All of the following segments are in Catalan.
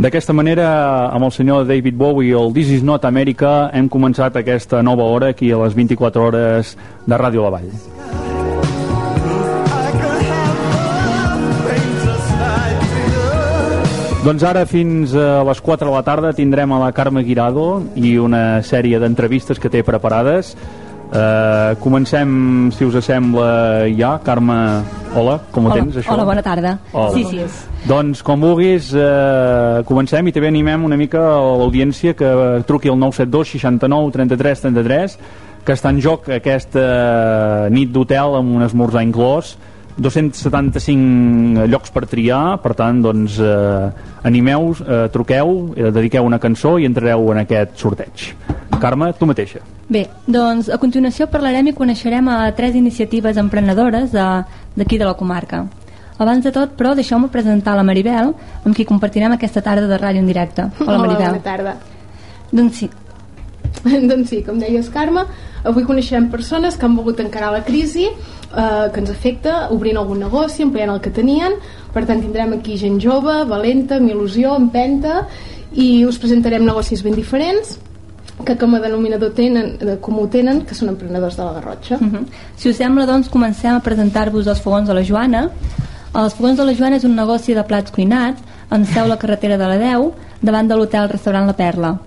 D'aquesta manera, amb el senyor David Bowie, el This is not America, hem començat aquesta nova hora aquí a les 24 hores de Ràdio La Vall. Doncs ara fins a les 4 de la tarda tindrem a la Carme Guirado i una sèrie d'entrevistes que té preparades. Uh, comencem, si us sembla, ja. Carme, hola, com ho hola, tens, això? Hola, bona tarda. Hola. Sí, sí. Doncs, com vulguis, uh, comencem i també animem una mica a l'audiència que truqui al 972 69 33 33 que està en joc aquesta nit d'hotel amb un esmorzar inclòs 275 llocs per triar, per tant, doncs, eh, animeu, eh, truqueu, eh, dediqueu una cançó i entrareu en aquest sorteig. Carme, tu mateixa. Bé, doncs a continuació parlarem i coneixerem a tres iniciatives emprenedores d'aquí de, de la comarca. Abans de tot, però, deixeu-me presentar la Maribel, amb qui compartirem aquesta tarda de ràdio en directe. Hola, Maribel. bona tarda. Doncs sí. doncs sí, com deies, Carme, avui coneixerem persones que han volgut encarar la crisi eh, que ens afecta, obrint algun negoci, ampliant el que tenien. Per tant, tindrem aquí gent jove, valenta, amb il·lusió, empenta, i us presentarem negocis ben diferents, que com a denominador tenen, comú tenen, que són emprenedors de la Garrotxa. Uh -huh. Si us sembla, doncs, comencem a presentar-vos els fogons de la Joana. Els fogons de la Joana és un negoci de plats cuinats amb seu la carretera de la Deu, davant de l'hotel-restaurant La Perla.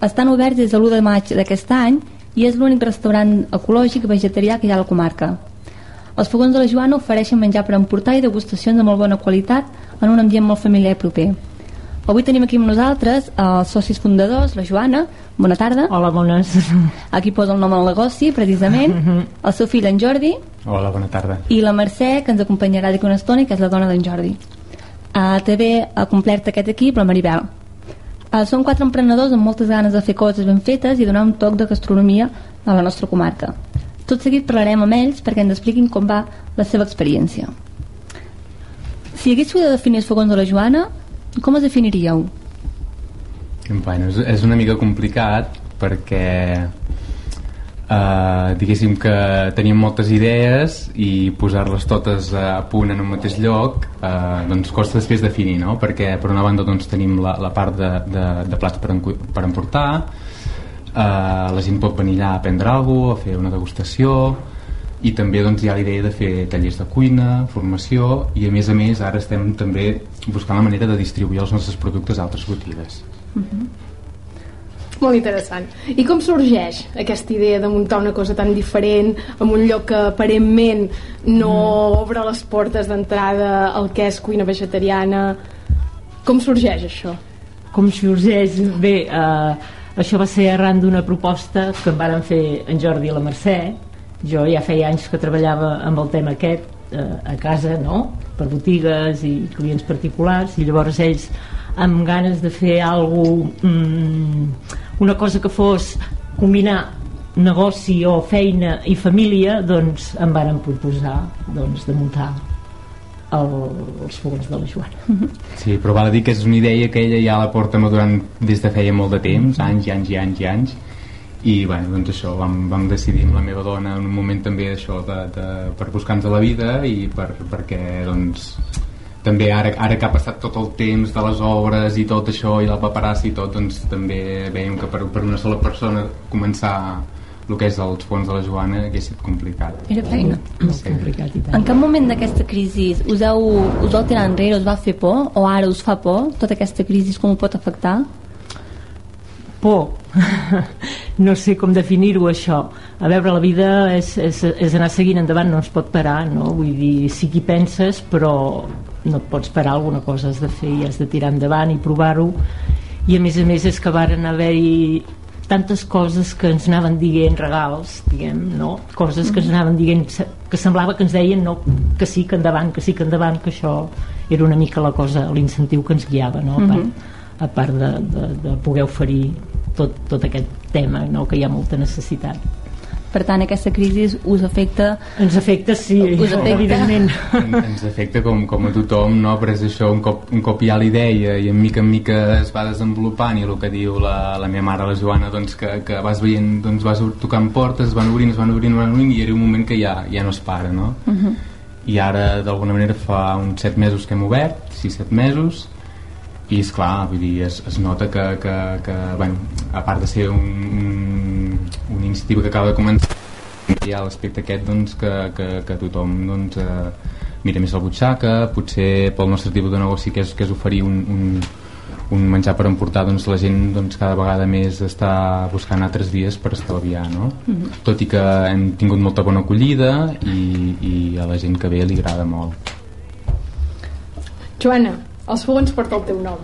Estan oberts des de l'1 de maig d'aquest any i és l'únic restaurant ecològic vegetarià que hi ha a la comarca. Els fogons de la Joana ofereixen menjar per emportar i degustacions de molt bona qualitat en un ambient molt familiar i proper. Avui tenim aquí amb nosaltres els socis fundadors, la Joana, bona tarda. Hola, bones. Aquí posa el nom al negoci, precisament. El seu fill, en Jordi. Hola, bona tarda. I la Mercè, que ens acompanyarà d'aquí una estona i que és la dona d'en Jordi. Uh, també ha complert aquest equip la Maribel. Uh, són quatre emprenedors amb moltes ganes de fer coses ben fetes i donar un toc de gastronomia a la nostra comarca. Tot seguit parlarem amb ells perquè ens expliquin com va la seva experiència. Si haguéssiu de definir els fogons de la Joana, com es definiríeu? Bueno, és, és una mica complicat perquè uh, diguéssim que teníem moltes idees i posar-les totes a punt en un mateix lloc uh, doncs costa després definir no? perquè per una banda doncs, tenim la, la part de, de, de plats per, en, per emportar uh, la gent pot venir allà a prendre alguna cosa, a fer una degustació i també doncs, hi ha la idea de fer tallers de cuina, formació i a més a més ara estem també buscant la manera de distribuir els nostres productes a altres botigues uh -huh. Molt interessant. I com sorgeix aquesta idea de muntar una cosa tan diferent en un lloc que aparentment no mm. obre les portes d'entrada al que és cuina vegetariana? Com sorgeix això? Com sorgeix? Bé, eh, això va ser arran d'una proposta que em varen fer en Jordi i la Mercè. Jo ja feia anys que treballava amb el tema aquest eh, a casa, no?, per botigues i clients particulars, i llavors ells amb ganes de fer alguna mm, una cosa que fos combinar negoci o feina i família doncs em varen proposar doncs, de muntar el, els fogons de la Joana. Sí, però val a dir que és una idea que ella ja la porta madurant des de feia molt de temps anys i anys i anys i anys. I bueno, doncs això, vam, vam decidir amb la meva dona en un moment també això de, de, per buscar-nos la vida i per, perquè doncs també ara, ara que ha passat tot el temps de les obres i tot això i la paperassa i tot doncs també veiem que per, per una sola persona començar el que és els fons de la Joana hagués estat complicat era feina molt sí. complicat i tant. en cap moment d'aquesta crisi us heu, us heu tirat enrere, us va fer por o ara us fa por tota aquesta crisi com ho pot afectar? por no sé com definir-ho això a veure la vida és, és, és anar seguint endavant no es pot parar no? vull dir, sí que hi penses però no et pots parar alguna cosa has de fer i has de tirar endavant i provar-ho i a més a més és que varen haver-hi tantes coses que ens anaven dient regals, diguem, no? coses que ens anaven dient que semblava que ens deien no, que sí, que endavant, que sí, que endavant que això era una mica la cosa l'incentiu que ens guiava no? a part, a part de, de, de poder oferir tot, tot aquest tema no? que hi ha molta necessitat per tant aquesta crisi us afecta ens afecta sí, us afecta? evidentment ens afecta com, com a tothom no? però és això, un cop, un cop hi ha la idea i en mica en mica es va desenvolupant i el que diu la, la meva mare la Joana doncs que, que vas veient, doncs vas tocant portes es van obrint, es van obrint, es van obrint i era un moment que ja, ja no es para no? Uh -huh. i ara d'alguna manera fa uns 7 mesos que hem obert 6-7 mesos i és clar, vull dir, es, es nota que, que, que bueno, a part de ser un, un, una iniciativa que acaba de començar hi ha l'aspecte aquest doncs, que, que, que tothom doncs, eh, mira més la butxaca potser pel nostre tipus de negoci que és, que és oferir un, un, un menjar per emportar doncs la gent doncs, cada vegada més està buscant altres vies per estalviar no? Mm -hmm. tot i que hem tingut molta bona acollida i, i a la gent que ve li agrada molt Joana, els fogons porta el teu nom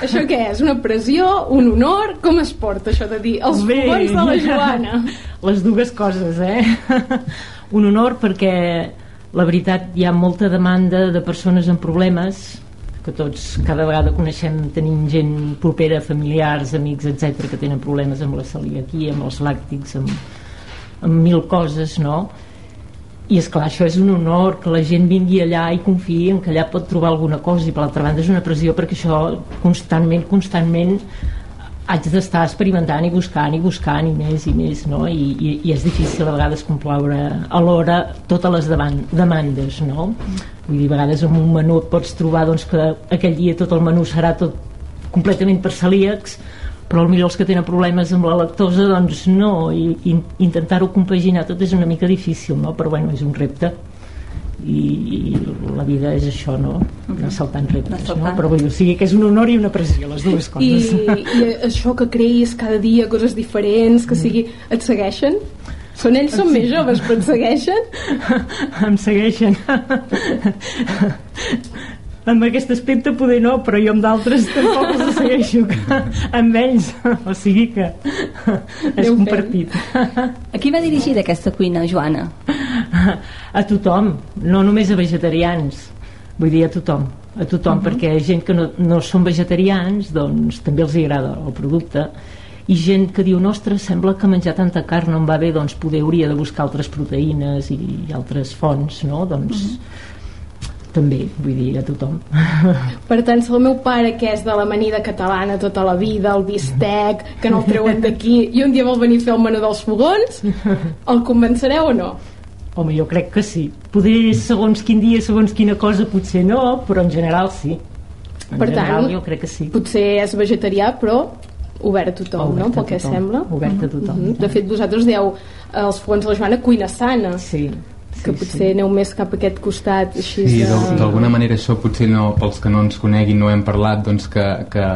això què és? Una pressió? Un honor? Com es porta això de dir els Bé, fogons de la Joana? Les dues coses, eh? un honor perquè la veritat hi ha molta demanda de persones amb problemes que tots cada vegada coneixem tenim gent propera, familiars, amics, etc que tenen problemes amb la celiaquia, amb els làctics, amb, amb mil coses, no? I és clar, això és un honor que la gent vingui allà i confiï en que allà pot trobar alguna cosa i per l'altra banda és una pressió perquè això constantment, constantment haig d'estar experimentant i buscant i buscant i més i més no? I, i, i és difícil a vegades complaure alhora totes les demandes no? vull dir, a vegades en un menú pots trobar doncs, que aquell dia tot el menú serà tot completament per celíacs però potser els que tenen problemes amb la lactosa doncs no, i, i intentar-ho compaginar tot és una mica difícil no? però bueno, és un repte i, i la vida és això, no? Anar saltant reptes, no? Però vull dir, o sigui que és un honor i una pressió, les dues coses. I, i això que creïs cada dia coses diferents, que mm. sigui... Et segueixen? Són ells són més joves, però et segueixen? em segueixen amb aquest aspecte poder no, però jo amb d'altres tampoc els segueixo amb ells, o sigui que és compartit. A qui va dirigir aquesta cuina, Joana? A tothom, no només a vegetarians, vull dir a tothom, a tothom, uh -huh. perquè gent que no, no són vegetarians, doncs també els agrada el producte, i gent que diu, ostres, sembla que menjar tanta carn no em va bé, doncs poder hauria de buscar altres proteïnes i altres fonts, no? Doncs... Uh -huh també, vull dir, a tothom. Per tant, si el meu pare, que és de l'amanida catalana tota la vida, el bistec, que no el treuen d'aquí, i un dia vol venir a fer el menú dels fogons, el convencereu o no? Home, jo crec que sí. Poder, segons quin dia, segons quina cosa, potser no, però en general sí. En per general, tant, jo crec que sí. potser és vegetarià, però obert a tothom, obert no? Pel que sembla. Obert a tothom. Mm -hmm. De fet, vosaltres dieu els fogons de la Joana cuina sana. Sí, que sí, potser sí. aneu més cap a aquest costat així sí, de... d'alguna manera això potser no, pels que no ens coneguin no hem parlat doncs que, que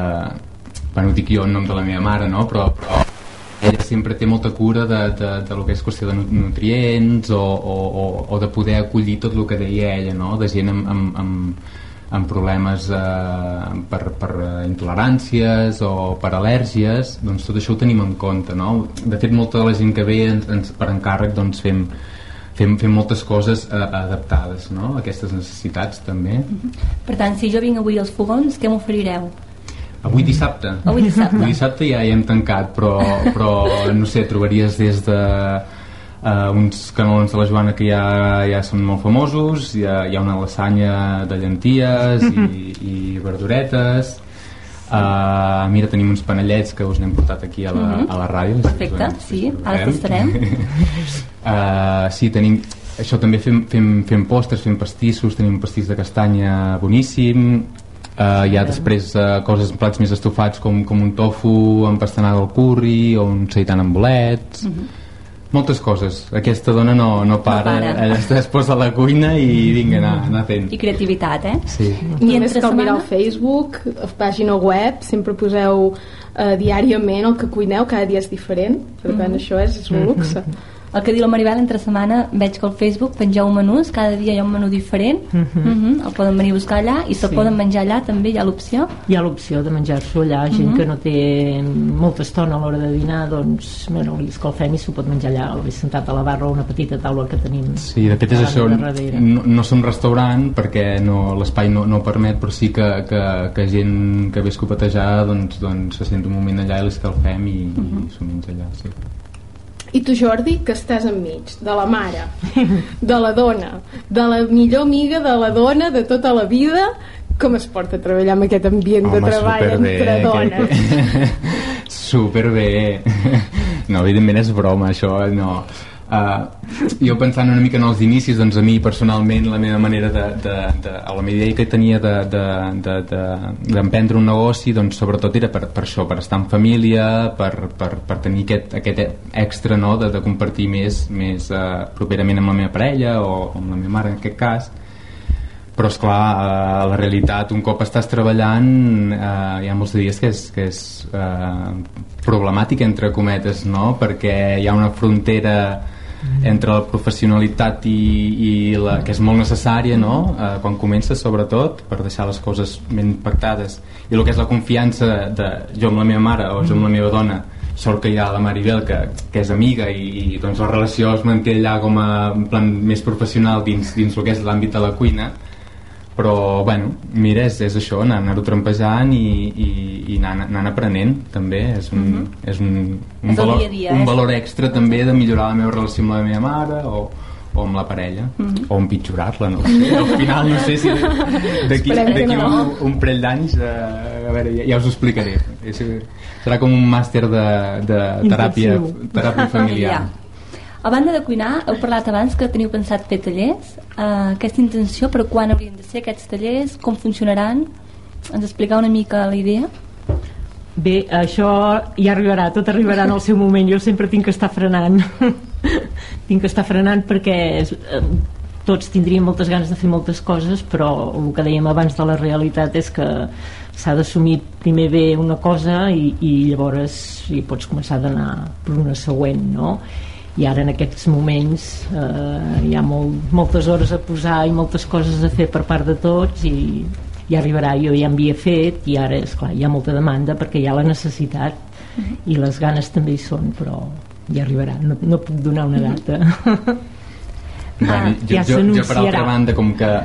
bueno, dic jo en nom de la meva mare no? però, però ella sempre té molta cura de, de, de lo que és qüestió de nutrients o, o, o, o de poder acollir tot el que deia ella no? de gent amb, amb, amb, amb problemes eh, per, per intoleràncies o per al·lèrgies doncs tot això ho tenim en compte no? de fet molta de la gent que ve ens, ens, per encàrrec doncs fem fem, fem moltes coses eh, adaptades no? a aquestes necessitats també Per tant, si jo vinc avui als fogons què m'oferireu? Avui dissabte. Avui dissabte. Avui dissabte ja hi hem tancat, però, però no sé, trobaries des de uh, uns canelons de la Joana que ja, ja són molt famosos, hi ha, hi ha una lasanya de llenties i, i verduretes, Uh, mira, tenim uns panellets que us n'hem portat aquí a la, -huh. a la ràdio. Perfecte, sí, ara tastarem. uh, sí, tenim... Això també fem, fem, fem postres, fem pastissos, tenim un pastís de castanya boníssim, uh, hi ha després uh, coses, plats més estofats com, com un tofu amb pastanada al curri o un seitan amb bolets... Uh -huh moltes coses. Aquesta dona no, no para. No para. Ella es posa a la cuina i vinga, anar, anar fent. I creativitat, eh? Sí. I Només cal setmana... mirar al Facebook, a pàgina web, sempre poseu eh, diàriament el que cuineu, cada dia és diferent. Per tant, mm -hmm. això és, és un luxe. Mm -hmm el que diu la Maribel entre setmana veig que al Facebook pengeu menús cada dia hi ha un menú diferent uh -huh. Uh -huh. el poden venir a buscar allà i se sí. poden menjar allà també hi ha l'opció hi ha l'opció de menjar-s'ho allà gent uh -huh. que no té molta estona a l'hora de dinar doncs bueno, li escalfem i s'ho pot menjar allà o sentat a la barra o una petita taula que tenim sí, de fet és això no, no som restaurant perquè no, l'espai no, no permet però sí que, que, que gent que ve a escopetejar doncs, doncs se sent un moment allà i l'escalfem i, uh -huh. i s'ho menja allà sí. I tu, Jordi, que estàs enmig de la mare, de la dona, de la millor amiga de la dona de tota la vida, com es porta a treballar amb aquest ambient Home, de treball entre dones? superbé. No, evidentment és broma, això, no. Uh, jo pensant una mica en els inicis doncs a mi personalment la meva manera de, de, de, o la meva idea que tenia d'emprendre de, de, de, un negoci doncs sobretot era per, per això, per estar en família per, per, per tenir aquest, aquest extra no? de, de compartir més, més uh, properament amb la meva parella o amb la meva mare en aquest cas però és clar, uh, la realitat un cop estàs treballant uh, hi ha molts dies que és, que és uh, problemàtic entre cometes no? perquè hi ha una frontera entre la professionalitat i, i la, que és molt necessària no? eh, quan comences sobretot per deixar les coses ben pactades. I el que és la confiança de jo amb la meva mare o jo amb la meva dona sort que hi ha la Maribel que, que és amiga i, i doncs la relació es manté allà com a plan més professional dins, dins el que és l'àmbit de la cuina però bueno, mira, és, és això anar-ho trampejant i, i, i anar, anar aprenent també és un, uh mhm. -huh. és un, un, és valor, dia dia, un és... valor extra també de millorar la meva relació amb la meva mare o, o amb la parella Mhm. -huh. o empitjorar-la no sé. al final no sé si d'aquí no. un, un parell d'anys eh, a veure, ja, ja us ho explicaré és, serà com un màster de, de teràpia, teràpia familiar A banda de cuinar, heu parlat abans que teniu pensat fer tallers. Uh, aquesta intenció, per quan haurien de ser aquests tallers? Com funcionaran? Ens explicar una mica la idea? Bé, això ja arribarà, tot arribarà en el seu moment. Jo sempre tinc que estar frenant. tinc que estar frenant perquè eh, tots tindríem moltes ganes de fer moltes coses, però el que dèiem abans de la realitat és que s'ha d'assumir primer bé una cosa i, i llavors hi pots començar a anar per una següent, no? I ara en aquests moments eh, hi ha molt, moltes hores a posar i moltes coses a fer per part de tots i ja arribarà, jo ja havia fet i ara és clar, hi ha molta demanda perquè hi ha la necessitat uh -huh. i les ganes també hi són però ja arribarà, no, no puc donar una data. Bueno, jo, ja jo, jo per altra banda com que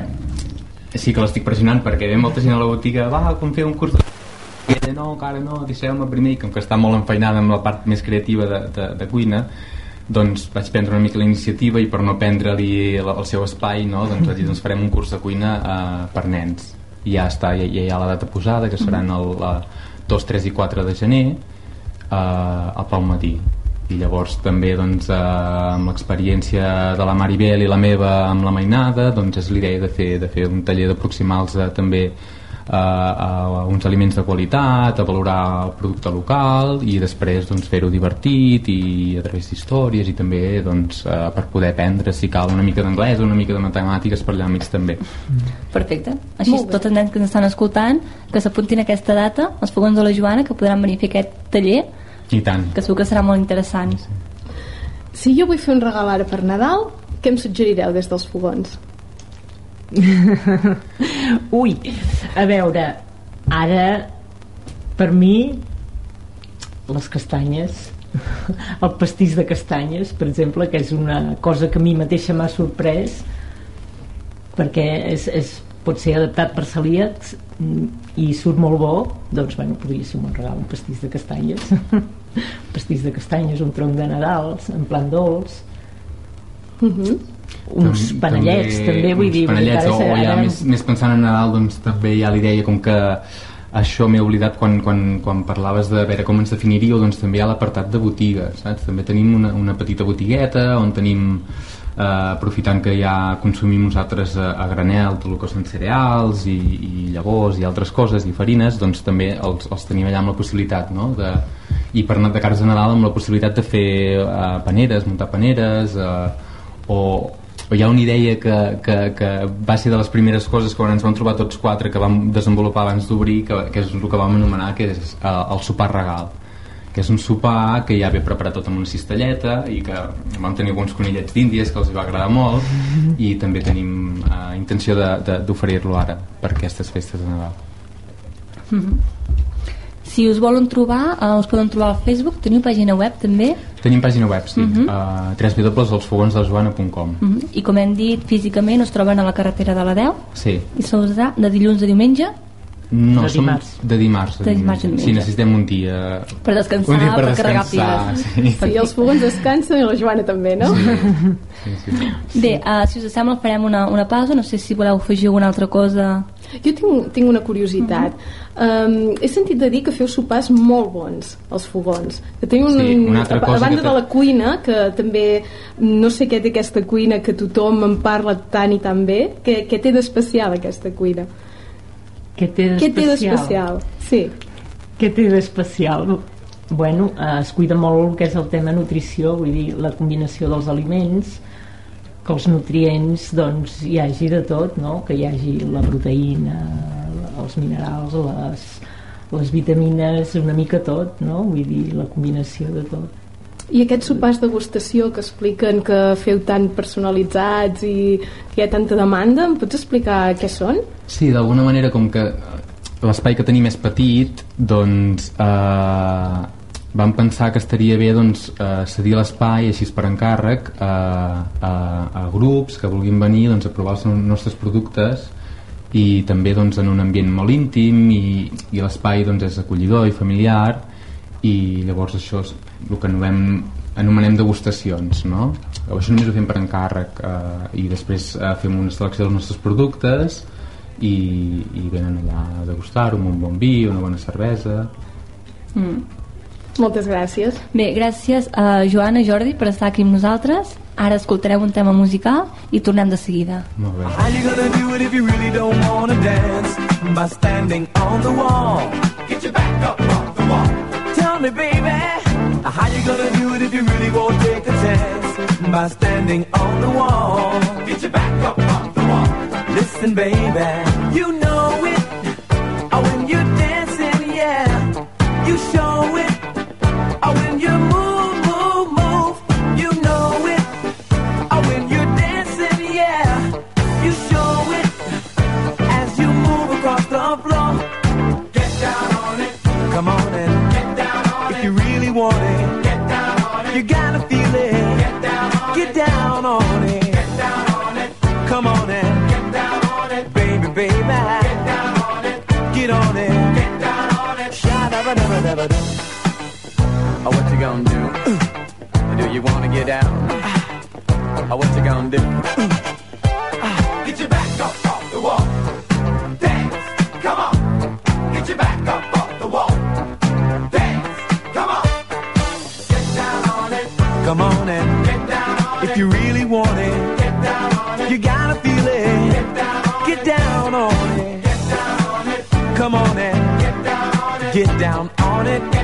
sí que l'estic pressionant perquè ve molta gent a la botiga va, com fer un curs de i no, encara no, deixeu-me primer i com que està molt enfeinada amb la part més creativa de, de, de cuina doncs vaig prendre una mica la iniciativa i per no prendre-li el, seu espai no, doncs vaig dir doncs farem un curs de cuina uh, per nens. I ja està, ja, ja hi ha la data posada que seran el, la 2, 3 i 4 de gener uh, al Pau Matí. I llavors també doncs, eh, amb l'experiència de la Maribel i la meva amb la Mainada doncs és l'idea de, fer, de fer un taller d'aproximar-los també a, a uns aliments de qualitat, a valorar el producte local i després doncs, fer-ho divertit i a través d'històries i també doncs, eh, per poder aprendre si cal una mica d'anglès o una mica de matemàtiques per allà mig també. Perfecte. Així tots els nens que ens estan escoltant que s'apuntin a aquesta data, els fogons de la Joana, que podran venir a fer aquest taller i tant. que segur que serà molt interessant. Si jo vull fer un regal ara per Nadal, què em suggerireu des dels fogons? Ui, a veure, ara per mi les castanyes el pastís de castanyes per exemple, que és una cosa que a mi mateixa m'ha sorprès perquè és, és, pot ser adaptat per celíacs i surt molt bo doncs bueno, podria ser un regal un pastís de castanyes. Pastís de castanyes, un tronc de Nadal en plan dolç. Uh -huh uns panellets també, també vull dir panellets o, o ja més, més pensant en Nadal doncs també hi ha l'idea com que això m'he oblidat quan, quan, quan parlaves de veure com ens definiríeu doncs també hi ha l'apartat de botigues saps? també tenim una, una petita botigueta on tenim eh, aprofitant que ja consumim nosaltres a, a granel tot el que són cereals i, i llavors i altres coses i farines doncs també els, els tenim allà amb la possibilitat no? de, i per de cares de Nadal amb la possibilitat de fer eh, paneres, muntar paneres eh, o, o hi ha una idea que, que, que va ser de les primeres coses que ens vam trobar tots quatre que vam desenvolupar abans d'obrir que, que és el que vam anomenar que és uh, el sopar regal que és un sopar que ja ve preparat tot amb una cistelleta i que vam tenir alguns conillets d'índies que els va agradar molt i també tenim uh, intenció d'oferir-lo ara per aquestes festes de Nadal mm -hmm. Si us volen trobar, uh, us poden trobar al Facebook. Teniu pàgina web també? Tenim pàgina web, sí. Uh -huh. uh, www.elsfogonsdeljoana.com uh -huh. I com hem dit, físicament us troben a la carretera de la 10? Sí. I se us de dilluns a diumenge? No, de som dimarts. de dimarts. De dimarts diumenge. Sí, necessitem un dia... Per descansar, un dia per per carregar descansar, piles. sí. Sí, els fogons descansen i la Joana també, no? Sí, sí. Bé, uh, si us sembla farem una, una pausa, no sé si voleu afegir alguna altra cosa. Jo tinc, tinc una curiositat. um, he sentit a dir que feu sopars molt bons, els fogons. Que teniu un, Sí, una altra a, cosa a banda que de la cuina, que també no sé què té aquesta cuina que tothom en parla tant i tan bé, què, què té d'especial aquesta cuina? Què té d'especial? Sí. Què té d'especial? Bueno, eh, es cuida molt el que és el tema nutrició, vull dir, la combinació dels aliments, que els nutrients doncs, hi hagi de tot, no? que hi hagi la proteïna, els minerals, les, les vitamines, una mica tot, no? vull dir, la combinació de tot. I aquests sopars degustació que expliquen que feu tan personalitzats i que hi ha tanta demanda, em pots explicar què són? Sí, d'alguna manera, com que l'espai que tenim és petit, doncs eh, vam pensar que estaria bé doncs, eh, cedir l'espai així per encàrrec a, a, a grups que vulguin venir doncs, a provar els nostres productes i també doncs, en un ambient molt íntim i, i l'espai doncs, és acollidor i familiar i llavors això és el que anomenem, anomenem degustacions no? això només ho fem per encàrrec eh, i després eh, fem una selecció dels nostres productes i, i venen allà a degustar-ho amb un bon vi, una bona cervesa Moltes gràcies. Bé, gràcies a Joana i Jordi per estar aquí amb nosaltres. Ara escoltarem un tema musical i tornem de seguida. molt bé How you gonna do it if you really don't wanna dance? By standing on the wall. Get your back up. Tell me, baby, how you gonna do it if you really won't take a chance? By standing on the wall. Get your back up off the wall. Listen, baby, you know it. Oh, when you're dancing, Sha-da-ba-da-ba-da-ba-da. Oh, what you gonna do? Do you wanna get down? Oh, what you gonna do? Get your back up off the wall. Dance, come on. Get your back up off the wall. Dance, come on. Get down on it. Come on and get down on it. If you really want it, get down on it. You gotta feel it. Get down on get down on it. Get down on it. Come on and get down on it. Get down on it.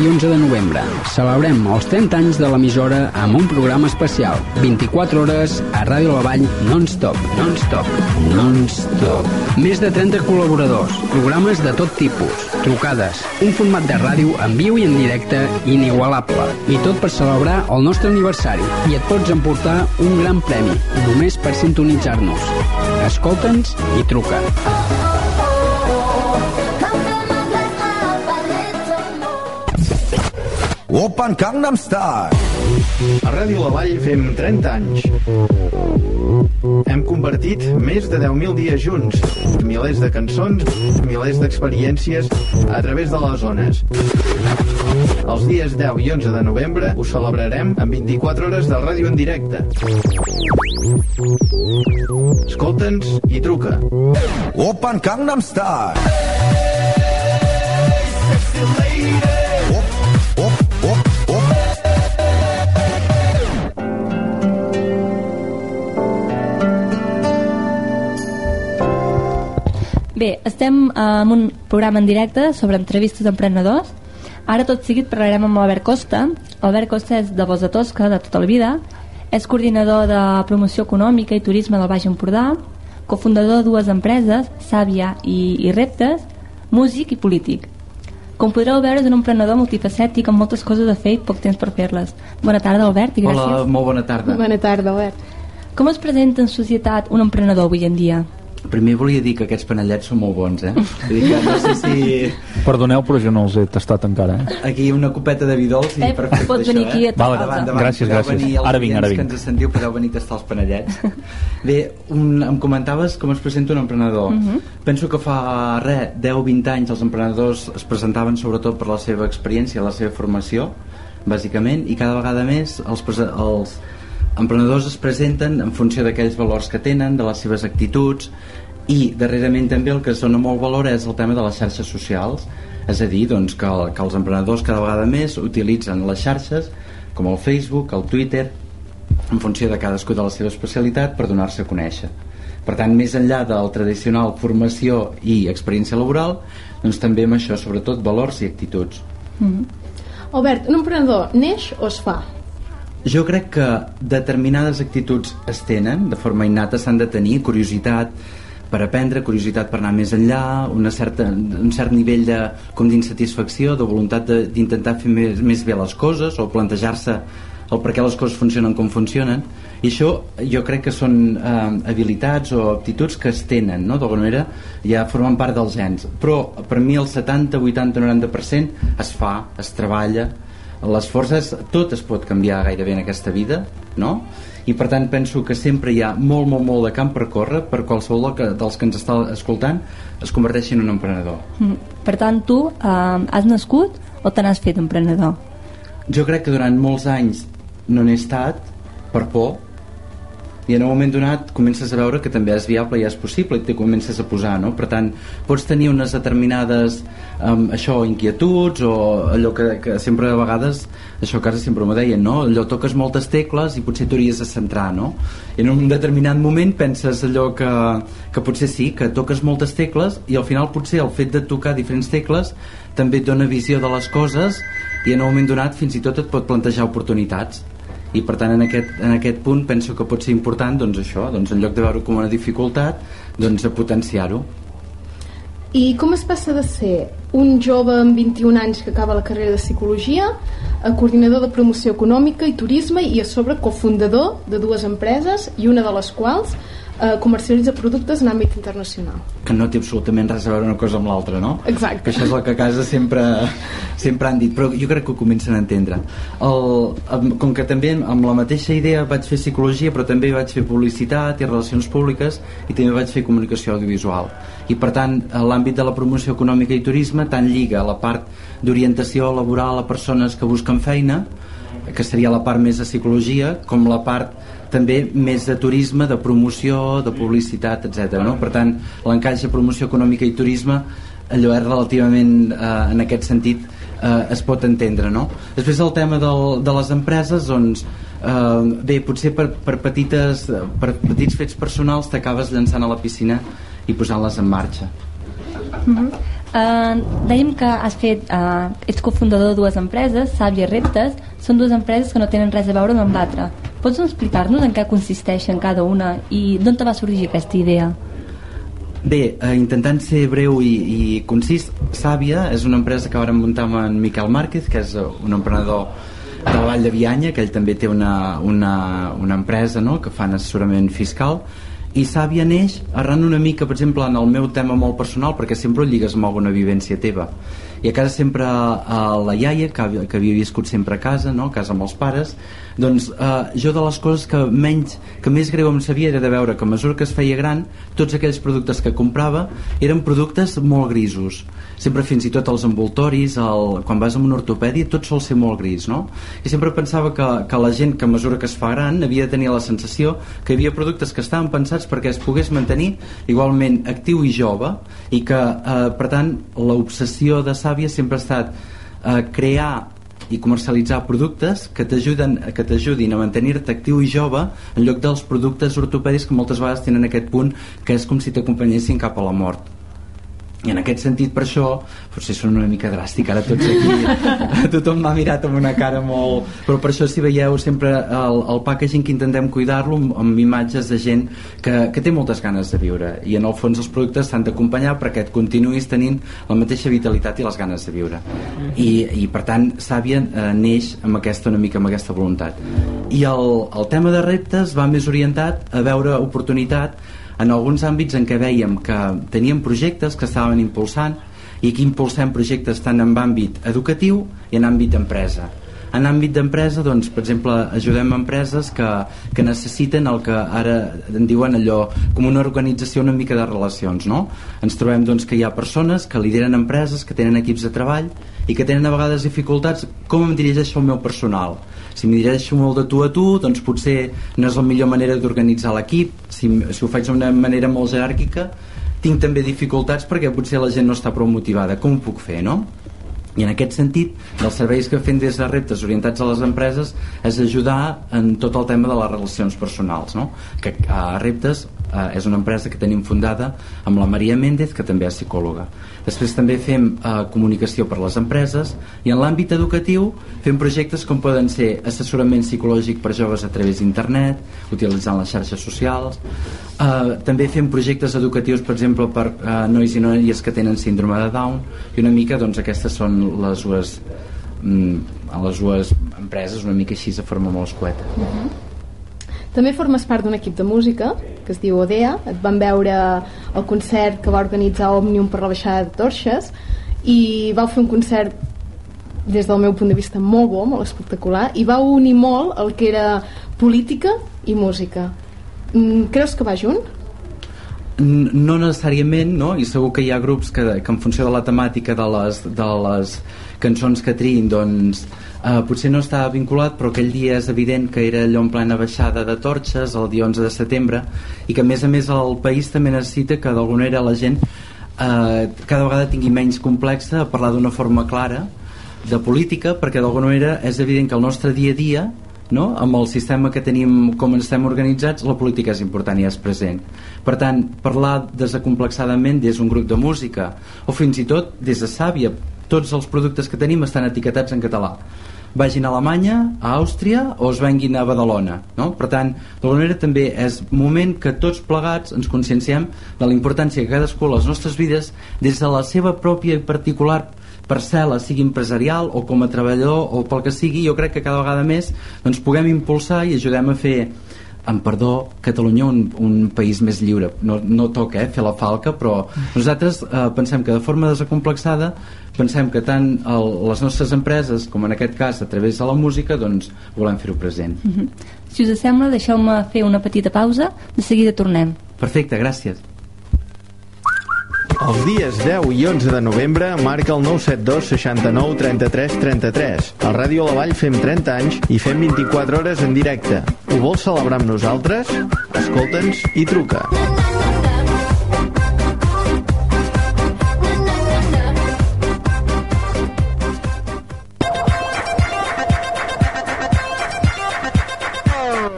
I 11 de novembre. Celebrem els 30 anys de l'emissora amb un programa especial. 24 hores a Ràdio La Vall non-stop. Non-stop. Non-stop. Més de 30 col·laboradors, programes de tot tipus, trucades, un format de ràdio en viu i en directe inigualable. I tot per celebrar el nostre aniversari. I et pots emportar un gran premi, només per sintonitzar-nos. Escolta'ns i truca. Open Gangnam Style. A Ràdio La Vall fem 30 anys. Hem convertit més de 10.000 dies junts, milers de cançons, milers d'experiències a través de les zones. Els dies 10 i 11 de novembre ho celebrarem amb 24 hores de ràdio en directe. Escolta'ns i truca. Open Gangnam Style. Op, Bé, estem eh, en un programa en directe sobre entrevistes d'emprenedors. Ara tot seguit parlarem amb Albert Costa. Albert Costa és de Bos de Tosca, de tota la vida. És coordinador de promoció econòmica i turisme del Baix Empordà, cofundador de dues empreses, Sàvia i, i Reptes, músic i polític. Com podreu veure, és un emprenedor multifacètic amb moltes coses a fer i poc temps per fer-les. Bona tarda, Albert, i gràcies. Hola, molt bona tarda. Bona tarda, Albert. Com es presenta en societat un emprenedor avui en dia? Primer volia dir que aquests panellets són molt bons, eh? Vull dir que no sé si Perdoneu, però jo no els he tastat encara. Eh? aquí una copeta de vi dolç i Eh, perfecte pots això, venir aquí eh? a tastar. Vale, Endavant, gràcies, podeu gràcies. Ara vinc, ara vinc. que ens sentiu, podeu venir a tastar els panellets. Bé, un, em comentaves com es presenta un emprenedor. Mhm. Penso que fa, res, 10-20 anys els emprenedors es presentaven sobretot per la seva experiència, la seva formació, bàsicament, i cada vegada més els, els emprenedors es presenten en funció d'aquells valors que tenen, de les seves actituds, i darrerament també el que es dona molt valor és el tema de les xarxes socials. És a dir, doncs, que, que els emprenedors cada vegada més utilitzen les xarxes com el Facebook, el Twitter en funció de cadascú de la seva especialitat per donar-se a conèixer. Per tant, més enllà del tradicional formació i experiència laboral doncs també amb això, sobretot valors i actituds. Albert, un emprenedor neix o es fa? Jo crec que determinades actituds es tenen, de forma innata s'han de tenir, curiositat per aprendre, curiositat per anar més enllà, una certa, un cert nivell de, com d'insatisfacció, de voluntat d'intentar fer més, més bé les coses o plantejar-se el per què les coses funcionen com funcionen i això jo crec que són eh, habilitats o aptituds que es tenen no? d'alguna manera ja formen part dels gens però per mi el 70, 80, 90% es fa, es treballa les forces, tot es pot canviar gairebé en aquesta vida, no? I per tant penso que sempre hi ha molt, molt, molt de camp per córrer per qualsevol que, dels que ens està escoltant es converteixi en un emprenedor. Mm. Per tant, tu eh, has nascut o te n'has fet emprenedor? Jo crec que durant molts anys no n'he estat per por i en un moment donat comences a veure que també és viable i és possible i te comences a posar, no? Per tant, pots tenir unes determinades um, això, inquietuds o allò que, que sempre a vegades això a casa sempre m'ho deien, no? Allò toques moltes tecles i potser t'hauries de centrar, no? I en un determinat moment penses allò que, que potser sí, que toques moltes tecles i al final potser el fet de tocar diferents tecles també et dona visió de les coses i en un moment donat fins i tot et pot plantejar oportunitats i per tant en aquest, en aquest punt penso que pot ser important doncs això, doncs en lloc de veure com una dificultat doncs a potenciar-ho. I com es passa de ser un jove amb 21 anys que acaba la carrera de psicologia a coordinador de promoció econòmica i turisme i a sobre cofundador de dues empreses i una de les quals eh, comercialitza productes en àmbit internacional. que no té absolutament res a veure una cosa amb l'altra, no? Exacte. Que això és el que a casa sempre, sempre han dit, però jo crec que ho comencen a entendre. El, com que també amb la mateixa idea vaig fer psicologia, però també vaig fer publicitat i relacions públiques i també vaig fer comunicació audiovisual. I per tant, a l'àmbit de la promoció econòmica i turisme tant lliga la part d'orientació laboral a persones que busquen feina, que seria la part més de psicologia, com la part també més de turisme, de promoció, de publicitat, etc. No? Per tant, l'encaix de promoció econòmica i turisme allò és relativament, eh, en aquest sentit, eh, es pot entendre. No? Després el tema del, de les empreses, doncs, eh, bé, potser per, per, petites, per petits fets personals t'acabes llançant a la piscina i posant-les en marxa. Uh, dèiem que has fet, uh, ets cofundador de dues empreses, Sàvia Reptes, són dues empreses que no tenen res a veure amb l'altra. Pots explicar-nos en què consisteixen cada una i d'on te va sorgir aquesta idea? Bé, eh, intentant ser breu i, i concís, Sàvia és una empresa que vam muntar amb en Miquel Márquez, que és un emprenedor de la Vall de Bianya, que ell també té una, una, una empresa no?, que fan assessorament fiscal, i Sàvia neix arran una mica, per exemple, en el meu tema molt personal, perquè sempre ho lligues amb alguna vivència teva. I a casa sempre a la iaia, que, que havia viscut sempre a casa, no? a casa amb els pares, doncs eh, jo de les coses que menys, que més greu em sabia era de veure que a mesura que es feia gran, tots aquells productes que comprava eren productes molt grisos. Sempre fins i tot els envoltoris, el, quan vas a un ortopèdia, tot sol ser molt gris, no? I sempre pensava que, que la gent que a mesura que es fa gran havia de tenir la sensació que hi havia productes que estaven pensats perquè es pogués mantenir igualment actiu i jove i que, eh, per tant, l'obsessió de Sàvia sempre ha estat eh, crear i comercialitzar productes que t'ajuden que t'ajudin a mantenir-te actiu i jove en lloc dels productes ortopèdics que moltes vegades tenen aquest punt que és com si t'acompanyessin cap a la mort i en aquest sentit per això potser són una mica dràstic ara tots aquí. Tothom m'ha mirat amb una cara molt però per això si veieu sempre el, el packaging que intentem cuidar-lo amb, amb imatges de gent que, que té moltes ganes de viure. I en el fons els productes s'han d'acompanyar perquè et continuïs tenint la mateixa vitalitat i les ganes de viure. I, i per tant Sàvia eh, neix amb aquesta una mica amb aquesta voluntat. I el, el tema de reptes va més orientat a veure oportunitat en alguns àmbits en què veiem que teníem projectes que estaven impulsant i que impulsem projectes tant en àmbit educatiu i en àmbit empresa en àmbit d'empresa, doncs, per exemple, ajudem empreses que, que necessiten el que ara en diuen allò com una organització una mica de relacions, no? Ens trobem doncs, que hi ha persones que lideren empreses, que tenen equips de treball i que tenen a vegades dificultats. Com em dirigeixo al meu personal si m'hi dirigeixo molt de tu a tu doncs potser no és la millor manera d'organitzar l'equip si, si ho faig d'una manera molt jeràrquica tinc també dificultats perquè potser la gent no està prou motivada com ho puc fer, no? i en aquest sentit dels serveis que fem des de reptes orientats a les empreses és ajudar en tot el tema de les relacions personals no? que a reptes eh, és una empresa que tenim fundada amb la Maria Méndez que també és psicòloga Després també fem eh, comunicació per les empreses i en l'àmbit educatiu fem projectes com poden ser assessorament psicològic per joves a través d'internet, utilitzant les xarxes socials. Eh, també fem projectes educatius, per exemple, per eh, nois i noies que tenen síndrome de Down i una mica doncs, aquestes són les dues, mm, les dues empreses una mica així de forma molt escueta. Uh -huh. També formes part d'un equip de música que es diu Odea. Et van veure el concert que va organitzar Òmnium per la baixada de Torxes i vau fer un concert des del meu punt de vista molt bo, molt espectacular i va unir molt el que era política i música. Mm, creus que va junt? no necessàriament no? i segur que hi ha grups que, que en funció de la temàtica de les, de les cançons que triïn doncs Uh, potser no estava vinculat però aquell dia és evident que era allò en plena baixada de torxes el dia 11 de setembre i que a més a més el país també necessita que d'alguna manera la gent uh, cada vegada tingui menys complexa parlar d'una forma clara de política perquè d'alguna manera és evident que el nostre dia a dia no? amb el sistema que tenim com estem organitzats la política és important i és present per tant, parlar desacomplexadament des d'un grup de música o fins i tot des de Sàvia tots els productes que tenim estan etiquetats en català vagin a Alemanya, a Àustria o es venguin a Badalona no? per tant, d'alguna manera també és moment que tots plegats ens conscienciem de la importància que cadascú a les nostres vides des de la seva pròpia i particular parcel·la, sigui empresarial o com a treballador o pel que sigui, jo crec que cada vegada més doncs, puguem impulsar i ajudem a fer amb perdó, Catalunya un, un país més lliure. No, no toca eh, fer la falca, però nosaltres eh, pensem que de forma desacomplexada pensem que tant el, les nostres empreses com en aquest cas a través de la música doncs volem fer-ho present. Mm -hmm. Si us sembla, deixeu-me fer una petita pausa, de seguida tornem. Perfecte, gràcies. Els dies 10 i 11 de novembre marca el 972 69 33 33. Al Ràdio La Vall fem 30 anys i fem 24 hores en directe. Ho vols celebrar amb nosaltres? Escolta'ns i truca.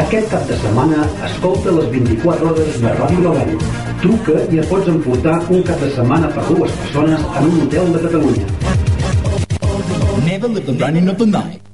Aquest cap de setmana escolta les 24 hores de Ràdio La Vall. Truca i et pots emportar un cap de setmana per dues persones en un hotel de Catalunya. Never let the running of the night.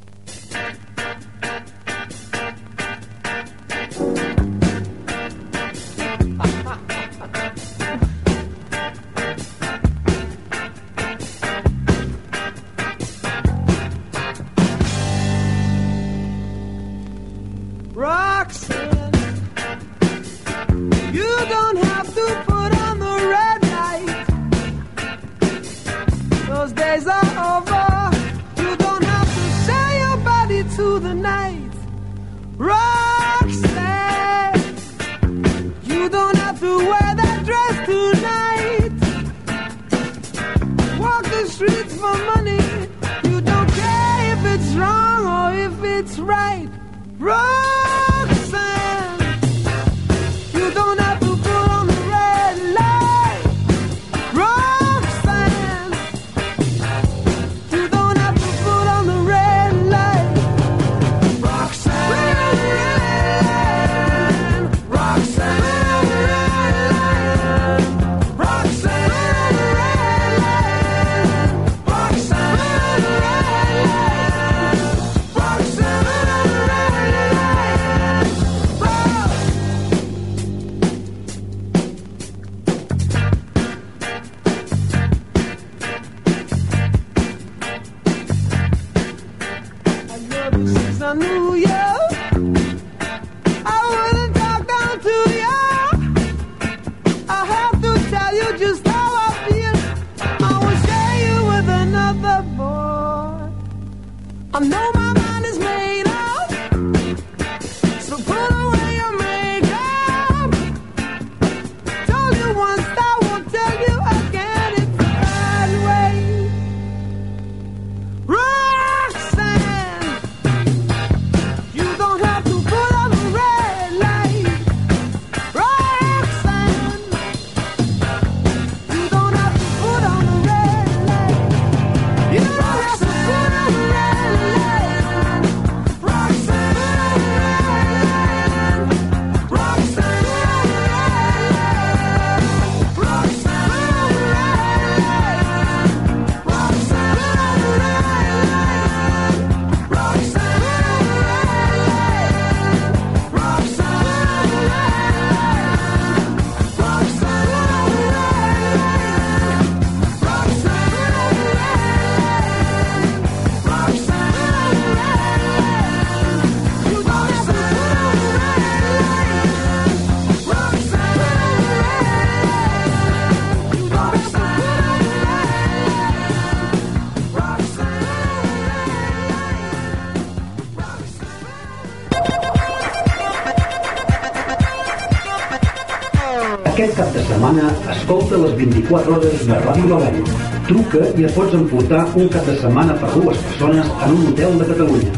Setmana escolta les 24 hores de Ràdio La Vall. Truca i et pots emportar un cap de setmana per dues persones en un hotel de Catalunya.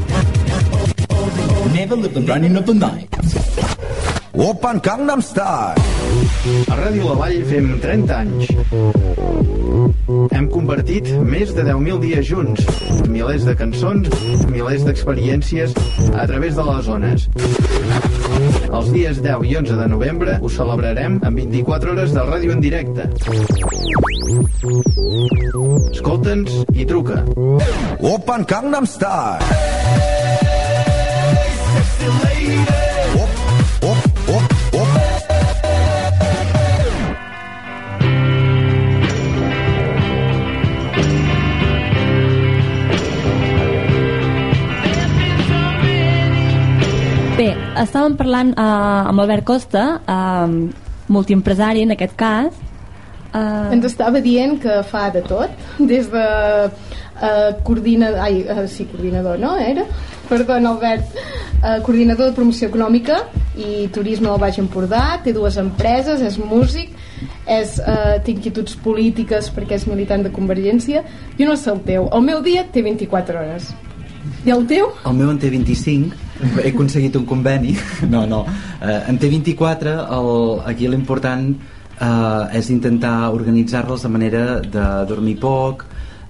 Never live the running of the night. Open Gangnam Style. A Ràdio La Vall fem 30 anys. Hem convertit més de 10.000 dies junts, milers de cançons, milers d'experiències a través de les zones. Els dies 10 i 11 de novembre ho celebrarem amb 24 hores de ràdio en directe. Escolta'ns i truca. Open Gangnam Style. Bé, estàvem parlant eh, amb Albert Costa, eh, multiempresari en aquest cas. Eh, Ens estava dient que fa de tot, des de eh, coordinador, ai, eh, sí, coordinador, no? Era? Perdona, Albert, eh, coordinador de promoció econòmica i turisme al Baix Empordà, té dues empreses, és músic, és, eh, té inquietuds polítiques perquè és militant de Convergència. Jo no sé el teu, el meu dia té 24 hores. I el teu? El meu en té 25, he aconseguit un conveni. No, no, eh, en té 24, el, aquí l'important eh, és intentar organitzar-les de manera de dormir poc,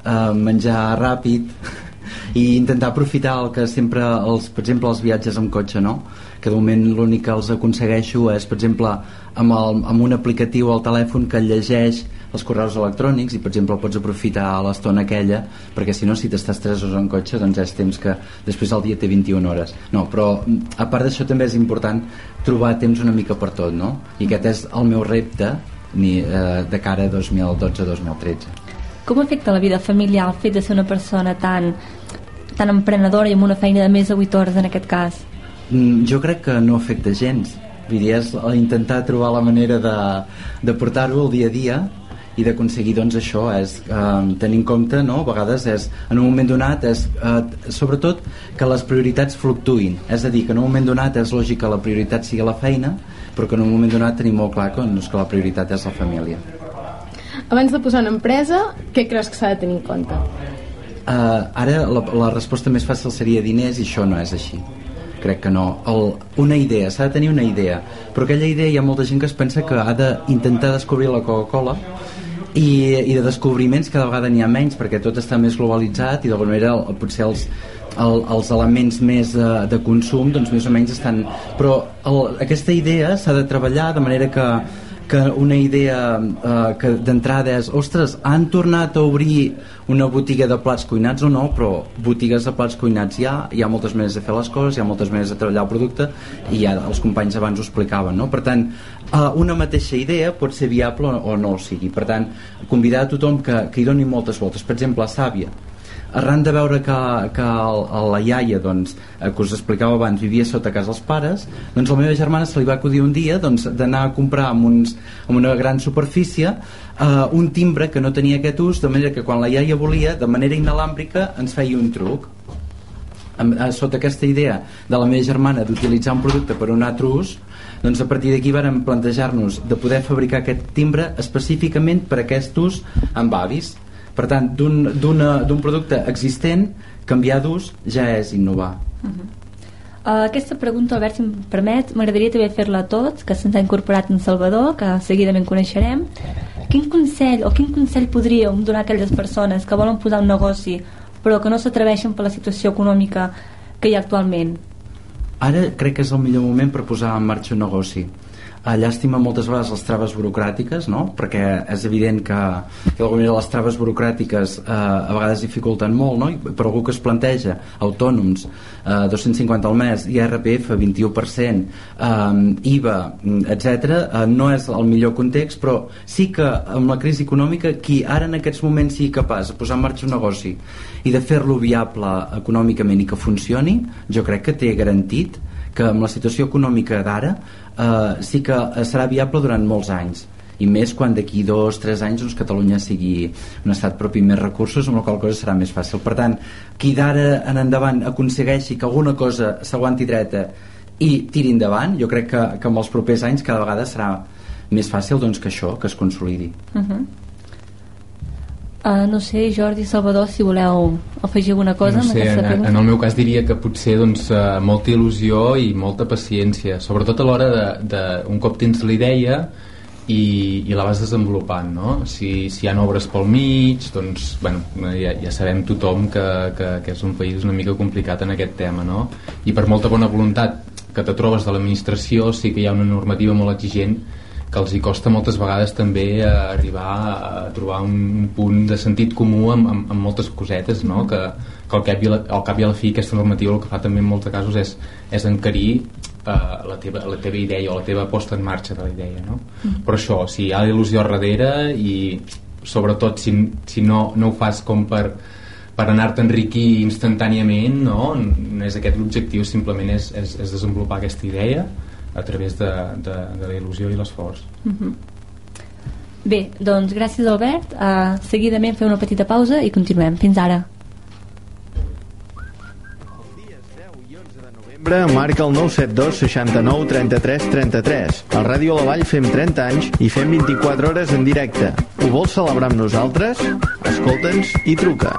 eh, menjar ràpid i intentar aprofitar el que sempre, els, per exemple, els viatges amb cotxe, no? que de moment l'únic que els aconsegueixo és, per exemple, amb, el, amb un aplicatiu al telèfon que llegeix els correus electrònics i per exemple el pots aprofitar a l'estona aquella perquè si no si t'estàs 3 hores en cotxe doncs és temps que després el dia té 21 hores no, però a part d'això també és important trobar temps una mica per tot no? i aquest és el meu repte ni, eh, de cara a 2012-2013 com afecta la vida familiar el fet de ser una persona tan, tan emprenedora i amb una feina de més de 8 hores en aquest cas? Mm, jo crec que no afecta gens és intentar trobar la manera de, de portar-ho al dia a dia i d'aconseguir doncs això és eh, tenir en compte no? a vegades és en un moment donat és eh, sobretot que les prioritats fluctuïn és a dir que en un moment donat és lògic que la prioritat sigui la feina però que en un moment donat tenim molt clar que, doncs, que la prioritat és la família Abans de posar una empresa, què creus que s'ha de tenir en compte? Uh, ara la, la resposta més fàcil seria diners i això no és així crec que no El, una idea, s'ha de tenir una idea però aquella idea hi ha molta gent que es pensa que ha d'intentar descobrir la Coca-Cola i, i de descobriments cada vegada n'hi ha menys perquè tot està més globalitzat i d'alguna manera el, potser els, el, els elements més de, de consum doncs més o menys estan però el, aquesta idea s'ha de treballar de manera que que una idea eh, que d'entrada és ostres, han tornat a obrir una botiga de plats cuinats o no? Però botigues de plats cuinats hi ha hi ha moltes maneres de fer les coses hi ha moltes maneres de treballar el producte i ja els companys abans ho explicaven no? per tant, eh, una mateixa idea pot ser viable o no o sigui. Per tant, convidar a tothom que, que hi doni moltes voltes. Per exemple a Sàvia arran de veure que, que el, la iaia doncs, eh, que us explicava abans vivia sota casa dels pares doncs la meva germana se li va acudir un dia doncs, d'anar a comprar en, uns, en una gran superfície eh, un timbre que no tenia aquest ús de manera que quan la iaia volia de manera inalàmbrica ens feia un truc. Amb, eh, sota aquesta idea de la meva germana d'utilitzar un producte per un altre ús doncs a partir d'aquí vàrem plantejar-nos de poder fabricar aquest timbre específicament per aquest ús amb avis per tant, d'un producte existent canviar d'ús ja és innovar uh -huh. Uh, aquesta pregunta, Albert, si em permet, m'agradaria també fer-la a tots, que se'ns ha incorporat en Salvador, que seguidament coneixerem. Quin consell o quin consell podríem donar a aquelles persones que volen posar un negoci però que no s'atreveixen per la situació econòmica que hi ha actualment? Ara crec que és el millor moment per posar en marxa un negoci llàstima moltes vegades les traves burocràtiques no? perquè és evident que, que de les traves burocràtiques eh, a vegades dificulten molt no? I per algú que es planteja autònoms eh, 250 al mes i RPF 21% eh, IVA etc eh, no és el millor context però sí que amb la crisi econòmica qui ara en aquests moments sigui capaç de posar en marxa un negoci i de fer-lo viable econòmicament i que funcioni jo crec que té garantit que amb la situació econòmica d'ara eh, sí que serà viable durant molts anys. I més quan d'aquí dos, tres anys doncs, Catalunya sigui un estat propi més recursos amb la qual cosa serà més fàcil. Per tant, qui d'ara en endavant aconsegueixi que alguna cosa s'aguanti dreta i tiri endavant jo crec que, que en els propers anys cada vegada serà més fàcil doncs, que això, que es consolidi. Uh -huh. Uh, no sé, Jordi, Salvador, si voleu afegir alguna cosa no sé, en, en, en el meu cas diria que potser doncs, uh, molta il·lusió i molta paciència, sobretot a l'hora de, de, un cop tens la idea i, i la vas desenvolupant no? si, si hi ha obres pel mig doncs, bueno, ja, ja sabem tothom que, que, que és un país una mica complicat en aquest tema no? i per molta bona voluntat que te trobes de l'administració sí que hi ha una normativa molt exigent que els hi costa moltes vegades també eh, arribar a trobar un punt de sentit comú amb, amb, amb moltes cosetes no? que, que al, cap i la, al cap i a la fi aquesta normativa el que fa també en molts casos és, és encarir eh, la, teva, la teva idea o la teva posta en marxa de la idea no? Mm. però això, si hi ha il·lusió darrere i sobretot si, si no, no ho fas com per per anar-te enriquir instantàniament no? no és aquest l'objectiu simplement és, és, és desenvolupar aquesta idea a través de, de, de la il·lusió i l'esforç. Uh mhm. -huh. Bé, doncs gràcies Albert. Uh, seguidament fem una petita pausa i continuem. Fins ara. novembre marca el 972 69 33 33. A Ràdio La Vall fem 30 anys i fem 24 hores en directe. Ho vols celebrar amb nosaltres? Escolta'ns i truca.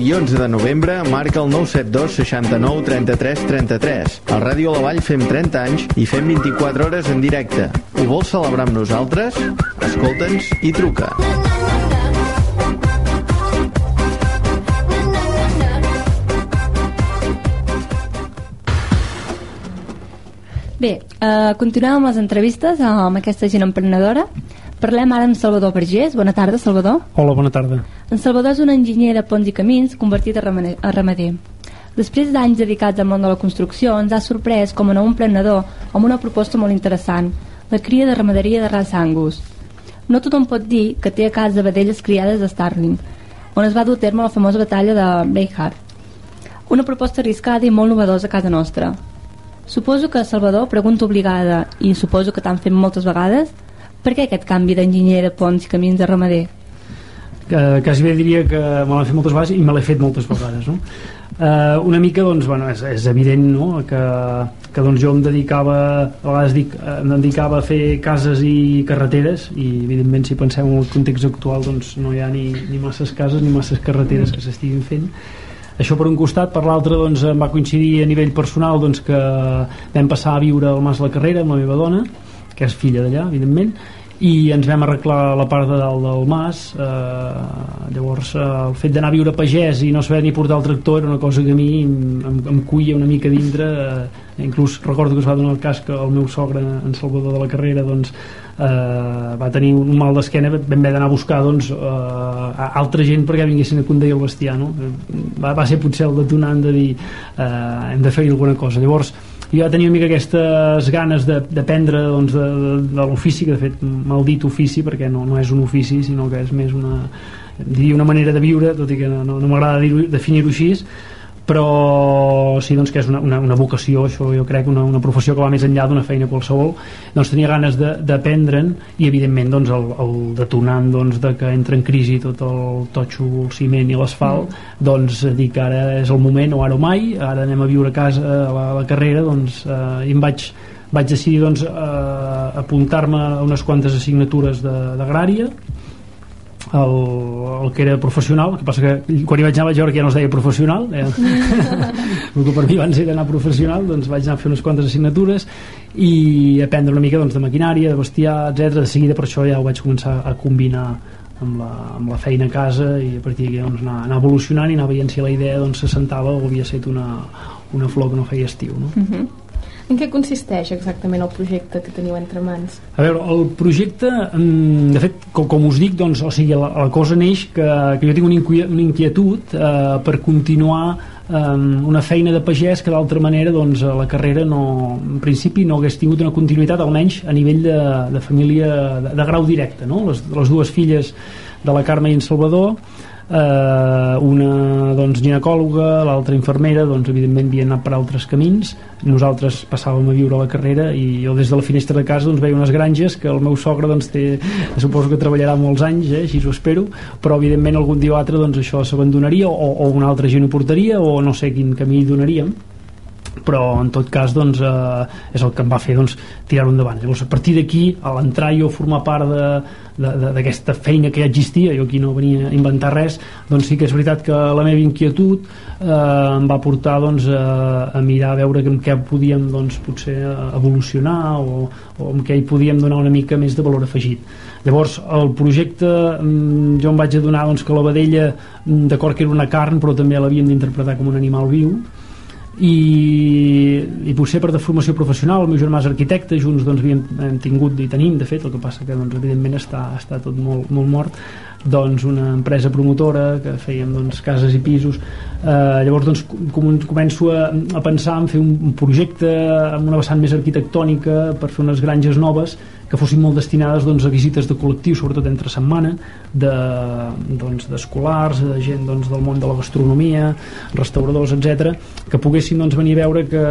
I 11 de novembre marca el 972 69 33 33. Al Ràdio La Vall fem 30 anys i fem 24 hores en directe. Ho vols celebrar amb nosaltres? Escolta'ns i truca. Bé, eh, continuem amb les entrevistes amb aquesta gent emprenedora. Parlem ara amb Salvador Vergés. Bona tarda, Salvador. Hola, bona tarda. En Salvador és un enginyer de ponts i camins convertit a ramader. Després d'anys dedicats al món de la construcció, ens ha sorprès com a nou emprenedor amb una proposta molt interessant, la cria de ramaderia de raça Angus. No tothom pot dir que té a casa vedelles criades de Starling, on es va dur a terme la famosa batalla de Braveheart. Una proposta arriscada i molt novedosa a casa nostra. Suposo que Salvador, pregunta obligada, i suposo que t'han fet moltes vegades, per què aquest canvi d'enginyer de ponts i camins de ramader? que quasi bé diria que me l'han fet moltes vegades i me l'he fet moltes vegades no? uh, una mica doncs, bueno, és, és evident no? que, que doncs, jo em dedicava a vegades dic, em dedicava a fer cases i carreteres i evidentment si pensem en el context actual doncs, no hi ha ni, ni masses cases ni masses carreteres que s'estiguin fent això per un costat, per l'altre doncs, em va coincidir a nivell personal doncs, que vam passar a viure al Mas la Carrera amb la meva dona que és filla d'allà, evidentment i ens vam arreglar la part de dalt del mas eh, llavors eh, el fet d'anar a viure a pagès i no saber ni portar el tractor era una cosa que a mi em, em, cuia una mica dintre eh, inclús recordo que es va donar el cas que el meu sogre en Salvador de la Carrera doncs, eh, va tenir un mal d'esquena vam haver d'anar a buscar doncs, eh, altra gent perquè vinguessin a conduir el bestiar no? va, va ser potser el detonant de dir eh, hem de fer alguna cosa llavors jo tenia una mica aquestes ganes d'aprendre doncs, de, de, l'ofici que de fet mal dit ofici perquè no, no és un ofici sinó que és més una, diria una manera de viure tot i que no, no m'agrada definir-ho així però sí doncs, que és una, una, una vocació això jo crec una, una professió que va més enllà d'una feina qualsevol doncs tenia ganes d'aprendre'n i evidentment doncs, el, el detonant doncs, de que entra en crisi tot el totxo, el ciment i l'asfalt mm. doncs dic ara és el moment o ara o mai, ara anem a viure a casa a la, a la carrera doncs eh, i em vaig vaig decidir doncs, eh, apuntar-me a unes quantes assignatures d'agrària el, el que era professional que passa que quan hi vaig anar veure que ja no es deia professional eh? el que per mi abans era anar professional doncs vaig anar a fer unes quantes assignatures i aprendre una mica doncs, de maquinària, de bestiar, etc. De seguida per això ja ho vaig començar a combinar amb la, amb la feina a casa i a partir d'aquí doncs, anar, anar evolucionant i anar veient si la idea doncs, s'assentava o havia estat una, una flor que no feia estiu no? Uh -huh. En què consisteix exactament el projecte que teniu entre mans? A veure, el projecte, mm, de fet, com, com us dic, doncs, o sigui, la, la cosa neix que, que jo tinc una, inquietud, eh, per continuar eh, una feina de pagès que d'altra manera doncs, la carrera no, en principi no hagués tingut una continuïtat almenys a nivell de, de família de, de grau directe no? les, les dues filles de la Carme i en Salvador eh, una doncs, ginecòloga, l'altra infermera, doncs evidentment havien anat per altres camins. Nosaltres passàvem a viure a la carrera i jo des de la finestra de casa doncs, veia unes granges que el meu sogre doncs, té, suposo que treballarà molts anys, eh, així ho espero, però evidentment algun dia o altre doncs, això s'abandonaria o, o una altra gent ho portaria o no sé quin camí donaríem però en tot cas doncs, eh, és el que em va fer doncs, tirar-ho endavant. Llavors a partir d'aquí, a l'entrar jo a formar part d'aquesta feina que ja existia jo aquí no venia a inventar res doncs sí que és veritat que la meva inquietud eh, em va portar doncs, a, a mirar a veure amb què podíem doncs, potser evolucionar o, o amb què hi podíem donar una mica més de valor afegit. Llavors el projecte mm, jo em vaig adonar doncs, que la vedella mm, d'acord que era una carn però també l'havíem d'interpretar com un animal viu i, i potser per de formació professional el meu germà és arquitecte, junts doncs havíem, hem tingut i tenim de fet, el que passa que doncs, evidentment està, està tot molt, molt mort doncs una empresa promotora que fèiem doncs, cases i pisos. Eh, llavors doncs com, començo a, a pensar en fer un, un projecte amb una vessant més arquitectònica per fer unes granges noves que fossin molt destinades doncs, a visites de col·lectius, sobretot entre setmana, d'escolars, de, doncs, de gent doncs, del món de la gastronomia, restauradors, etc, que poguessin doncs, venir a veure que,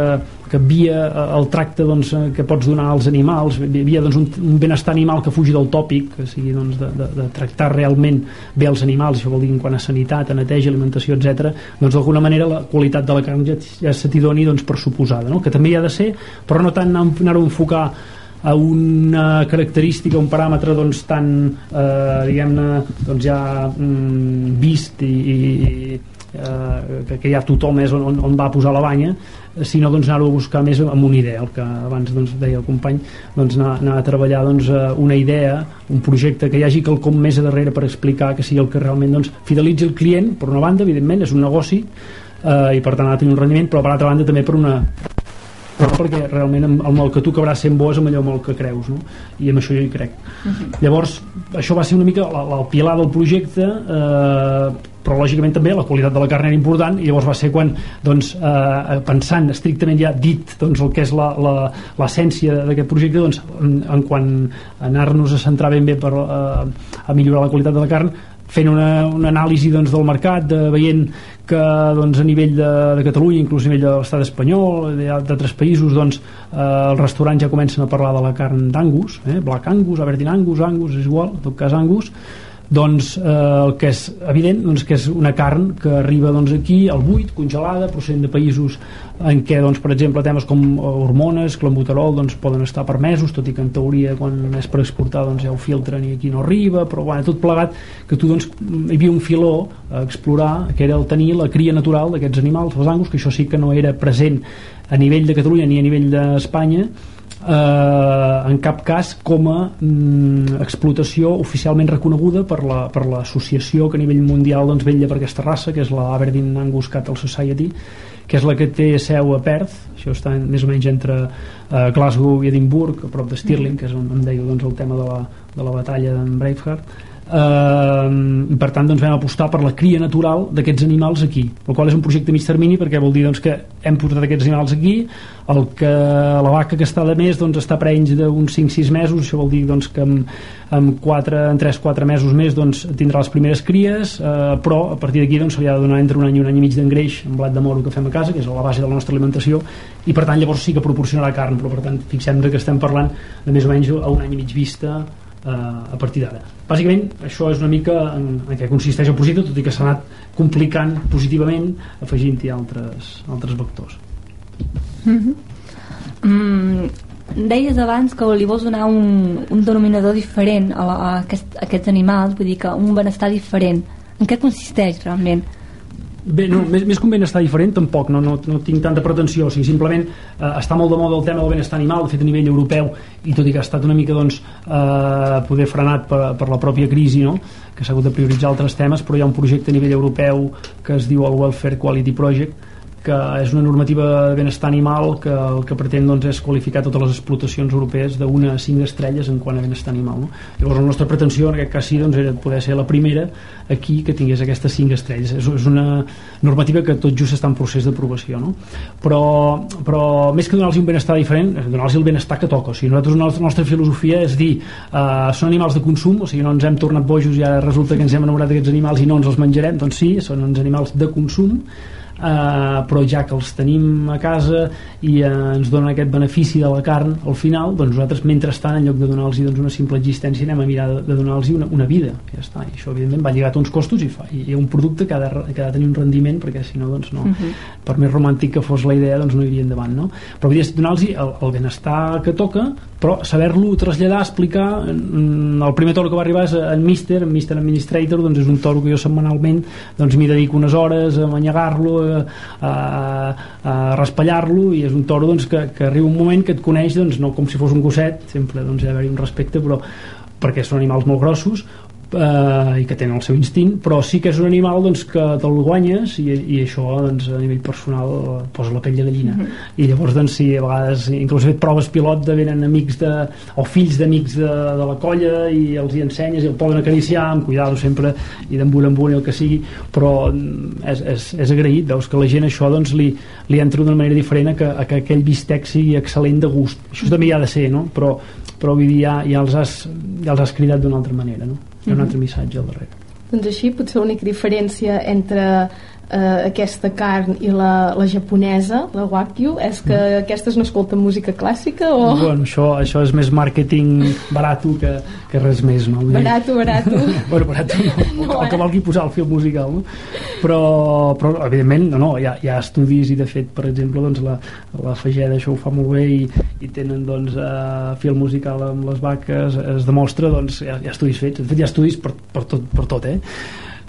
que via el tracte doncs, que pots donar als animals, via doncs, un, un benestar animal que fugi del tòpic, que sigui doncs, de, de, de tractar realment bé els animals, això vol dir quant a sanitat, a neteja, alimentació, etc, doncs d'alguna manera la qualitat de la carn ja, ja se t'hi doni doncs, per suposada, no? que també hi ha de ser, però no tant anar-ho a enfocar a una característica, un paràmetre doncs, tan, eh, diguem-ne, doncs ja mm, vist i, i, eh, que, ja tothom és on, on, on va posar la banya sinó doncs anar-ho a buscar més amb una idea. El que abans doncs, deia el company doncs anar, anar a treballar doncs, eh, una idea un projecte que hi hagi quelcom més a darrere per explicar que sigui el que realment doncs, fidelitzi el client per una banda, evidentment, és un negoci eh, i per tant ha de tenir un rendiment però per altra banda també per una però perquè realment amb, amb el que tu acabaràs sent bo és amb allò amb el que creus no? i amb això jo hi crec uh -huh. llavors això va ser una mica la, la, el pilar del projecte eh, però lògicament també la qualitat de la carn era important i llavors va ser quan doncs, eh, pensant estrictament ja dit doncs, el que és l'essència d'aquest projecte doncs, en, en quan anar-nos a centrar ben bé per, eh, a millorar la qualitat de la carn fent una, una anàlisi doncs, del mercat, de, veient que doncs, a nivell de, de Catalunya, inclús a nivell de l'estat espanyol, d'altres països, doncs, eh, els restaurants ja comencen a parlar de la carn d'Angus, eh, Black Angus, Aberdeen Angus, Angus, és igual, en tot cas Angus, doncs eh, el que és evident doncs, que és una carn que arriba doncs, aquí al buit, congelada, procedent de països en què, doncs, per exemple, temes com hormones, clenbuterol, doncs, poden estar per mesos, tot i que en teoria quan és per exportar doncs, ja ho filtren i aquí no arriba, però bueno, tot plegat que tu doncs, hi havia un filó a explorar, que era el tenir la cria natural d'aquests animals, els angus, que això sí que no era present a nivell de Catalunya ni a nivell d'Espanya, eh, en cap cas com a mm, explotació oficialment reconeguda per la- per l'associació la, que a nivell mundial doncs, vetlla per aquesta raça, que és la Aberdeen Angus Cattle Society, que és la que té seu a Perth, això està més o menys entre eh, Glasgow i Edimburg, a prop de Stirling, que és on em deia doncs, el tema de la, de la batalla d'en Braveheart, eh, per tant doncs vam apostar per la cria natural d'aquests animals aquí el qual és un projecte a mig termini perquè vol dir doncs, que hem portat aquests animals aquí. El que la vaca que està de més doncs, està a prenys d'uns 5-6 mesos això vol dir doncs, que en, en, 4, en 3-4 mesos més doncs, tindrà les primeres cries eh, però a partir d'aquí doncs, se li ha de donar entre un any i un any i mig d'engreix amb blat de moro que fem a casa que és la base de la nostra alimentació i per tant llavors sí que proporcionarà carn però per tant fixem-nos que estem parlant de més o menys a un any i mig vista eh, a partir d'ara. Bàsicament, això és una mica en, en què consisteix el projecte, tot i que s'ha anat complicant positivament, afegint-hi altres, altres vectors. Mhm. Mm, deies abans que li vols donar un, un denominador diferent a, la, a, aquest, a aquests animals, vull dir que un benestar diferent. En què consisteix realment? Bé, no, més, més que un benestar diferent tampoc, no, no, no tinc tanta pretensió o sigui, simplement eh, està molt de moda el tema del benestar animal de fet a nivell europeu i tot i que ha estat una mica doncs, eh, poder frenat per, per la pròpia crisi no? que s'ha hagut de prioritzar altres temes però hi ha un projecte a nivell europeu que es diu el Welfare Quality Project que és una normativa de benestar animal que el que pretén doncs, és qualificar totes les explotacions europees d'una a cinc estrelles en quant a benestar animal. No? Llavors la nostra pretensió en aquest cas sí doncs, era poder ser la primera aquí que tingués aquestes cinc estrelles. És, és una normativa que tot just està en procés d'aprovació. No? Però, però més que donar-los un benestar diferent, donar-los el benestar que toca. O sigui, nosaltres la nostra filosofia és dir eh, són animals de consum, o sigui, no ens hem tornat bojos i ara resulta que ens hem enamorat d'aquests animals i no ens els menjarem, doncs sí, són uns animals de consum Uh, però ja que els tenim a casa i uh, ens donen aquest benefici de la carn al final, doncs nosaltres mentrestant en lloc de donar-los doncs, una simple existència anem a mirar de, de donar-los una, una vida ja està, i això evidentment va lligat a uns costos i, fa, i, un producte que ha, de, que ha de tenir un rendiment perquè si no, doncs no Uh -huh. per més romàntic que fos la idea doncs no iria endavant no? però vull dir, donar-los el, el benestar que toca però saber-lo traslladar, explicar el primer toro que va arribar és en Mister en Mister Administrator, doncs és un toro que jo setmanalment doncs m'hi dedico unes hores a manyegar-lo a, a, raspallar-lo i és un toro doncs, que, que arriba un moment que et coneix doncs, no com si fos un gosset sempre doncs, hi ha d'haver un respecte però perquè són animals molt grossos eh, i que tenen el seu instint però sí que és un animal doncs, que te'l guanyes i, i això doncs, a nivell personal eh, posa la pell de gallina Mhm. i llavors doncs, sí, a vegades inclús fet proves pilot de venen amics de, o fills d'amics de, de la colla i els hi ensenyes i el poden acariciar amb cuidado sempre i d'embut en i el que sigui però mm, és, és, és agraït veus que la gent això doncs, li, li entra d'una manera diferent a que, a que aquell bistec sigui excel·lent de gust això també hi ha de ser no? però, però vull dir, ja, ja, els has, ja els has cridat d'una altra manera no? Hi ha un Mhm. altre missatge al darrere Doncs així, potser l'única diferència entre eh, aquesta carn i la, la japonesa, la Wagyu, és que aquestes no escolten música clàssica o... bueno, això, això és més màrqueting barato que, que res més no? Barato, barato. bueno, barato no, No, el que eh? valgui posar el film musical no? però, però evidentment no, no, hi, ha, hi ha estudis i de fet per exemple doncs, la, la Fageda això ho fa molt bé i, i tenen doncs, uh, film musical amb les vaques es demostra doncs, hi, ha, hi ha estudis fets de fet hi ha estudis per, per, tot, per tot eh?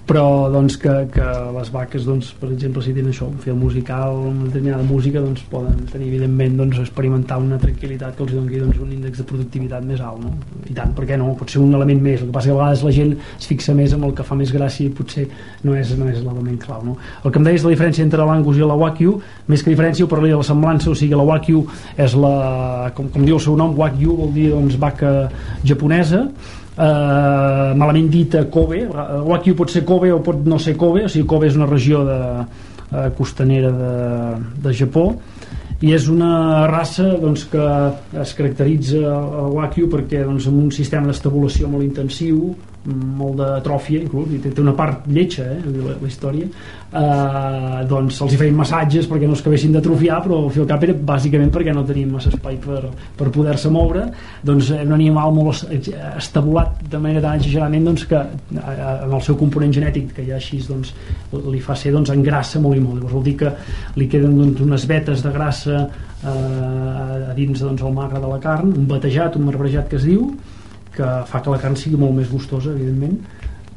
Però doncs que, que les vaques doncs, per exemple si tenen això, un fil musical una determinada música doncs poden tenir evidentment doncs, experimentar una tranquil·litat que els doni doncs, un índex de productivitat més alt no? i tant, per què no? pot ser un element més el que passa que a vegades la gent es fixa més en el que fa més gràcia i potser no és, no és l'element clau no? el que em deies la diferència entre l'Angus i la Wagyu més que diferència ho parlaria de la semblança o sigui la Wagyu és la, com, com diu el seu nom Wagyu vol dir doncs, vaca japonesa eh, malament dita Kobe Wagyu pot ser Kobe o pot no ser Kobe o sigui Kobe és una regió de, eh, costanera de, de Japó i és una raça doncs, que es caracteritza el Wagyu perquè doncs, amb un sistema d'estabulació molt intensiu molt de tròfia inclús, i té, té una part lletja eh, la, la història. Eh, doncs els hi feien massatges perquè no es acabessin d'atrofiar però al fi al cap era bàsicament perquè no tenien massa espai per, per poder-se moure. Doncs era un animal molt estabulat de manera tan exageradament doncs, que en el seu component genètic que ja així doncs, li fa ser doncs, engrassa molt i molt. Llavors vol dir que li queden doncs, unes vetes de grassa eh, a dins doncs, el magre de la carn un batejat, un marbrejat que es diu que fa que la carn sigui molt més gustosa evidentment.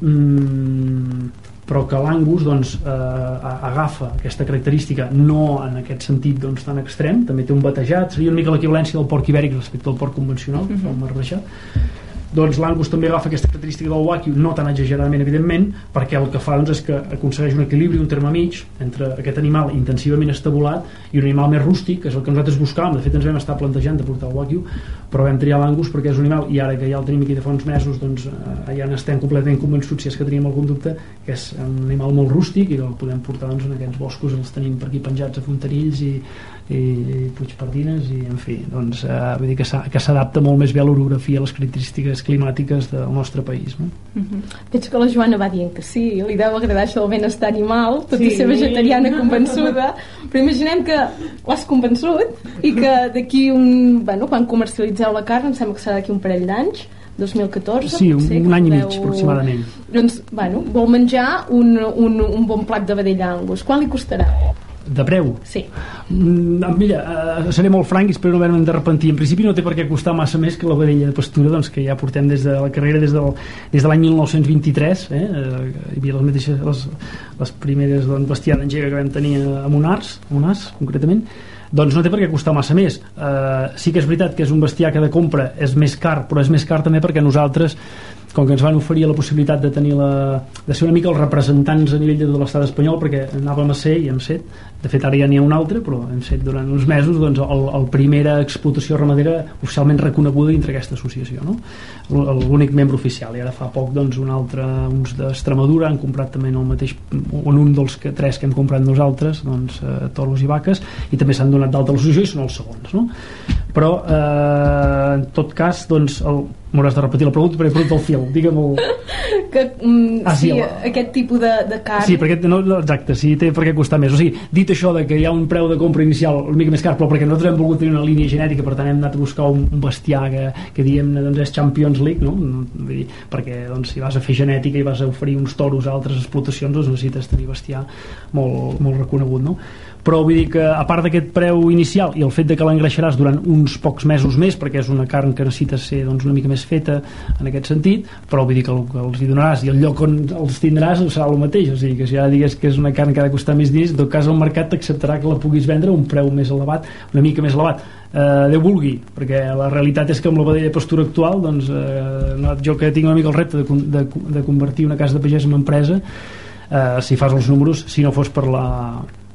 Mm, però que l'angus doncs, eh, agafa aquesta característica no en aquest sentit doncs, tan extrem. També té un batejat, seria una mica l'equivalència del porc ibèric respecte al porc convencional uh -huh. el marbrejat doncs l'Angus també agafa aquesta característica del Wagyu no tan exageradament evidentment perquè el que fa doncs, és que aconsegueix un equilibri un terme mig entre aquest animal intensivament estabulat i un animal més rústic que és el que nosaltres buscàvem, de fet ens vam estar plantejant de portar el Wagyu però vam triar l'Angus perquè és un animal i ara que ja el tenim aquí de fa uns mesos doncs eh, ja n'estem completament convençuts si és que teníem algun dubte que és un animal molt rústic i que el podem portar doncs, en aquests boscos els tenim per aquí penjats a Fontarills i, i Puigpardines i en fi, doncs eh, vull dir que s'adapta molt més bé a l'orografia a les característiques climàtiques del nostre país no? Uh -huh. Veig que la Joana va dient que sí li deu agradar això del benestar animal tot sí. i ser vegetariana convençuda però imaginem que l'has convençut i que d'aquí un bueno, quan comercialitzeu la carn em sembla que serà d'aquí un parell d'anys 2014 sí, un, un any i mig aproximadament doncs, bueno, vol menjar un, un, un bon plat de vedell angus quan li costarà? De preu? Sí. Mm, mira, uh, seré molt franc i espero no haver-me de repentir. En principi no té per què costar massa més que la vedella de pastura doncs, que ja portem des de la carrera des, del, des de l'any 1923 eh? Uh, hi havia les mateixes les, les primeres doncs, bestiar d'engega que vam tenir a Monars, a Monars concretament doncs no té per què costar massa més uh, sí que és veritat que és un bestiar que de compra és més car, però és més car també perquè nosaltres com que ens van oferir la possibilitat de tenir la, de ser una mica els representants a nivell de tot l'estat espanyol perquè anàvem a ser i hem set de fet ara ja n'hi ha un altre però hem set durant uns mesos doncs, el, el primera explotació ramadera oficialment reconeguda dintre aquesta associació no? l'únic membre oficial i ara fa poc doncs, un altre, uns d'Extremadura han comprat també el mateix en un dels que, tres que hem comprat nosaltres doncs, eh, toros i vaques i també s'han donat d'alta l'associació i són els segons no? però eh, en tot cas doncs, el, m'hauràs de repetir la pregunta perquè he perdut el fil digue'm el... que mm, ah, sí, sí, la... aquest tipus de, de carn sí, perquè, no, no, exacte, sí, té per què costar més o sigui, dit això de que hi ha un preu de compra inicial una mica més car, però perquè nosaltres hem volgut tenir una línia genètica per tant hem anat a buscar un, un bestiar que, que diem doncs, és Champions League no? Vull dir, perquè doncs, si vas a fer genètica i vas a oferir uns toros a altres explotacions doncs necessites tenir bestiar molt, molt reconegut no? Però vull dir que a part d'aquest preu inicial i el fet de que l'engreixaràs durant uns pocs mesos més perquè és una carn que necessita ser doncs, una mica més feta en aquest sentit però vull dir que, el, que els hi donaràs i el lloc on els tindràs serà el mateix. O sigui que si ara digues que és una carn que ha de costar més diners en tot cas el mercat t'acceptarà que la puguis vendre a un preu més elevat una mica més elevat. Eh, Déu vulgui, perquè la realitat és que amb la vedella postura actual doncs, eh, no, jo que tinc una mica el repte de, de, de convertir una casa de pagès en empresa eh, si fas els números si no fos per la,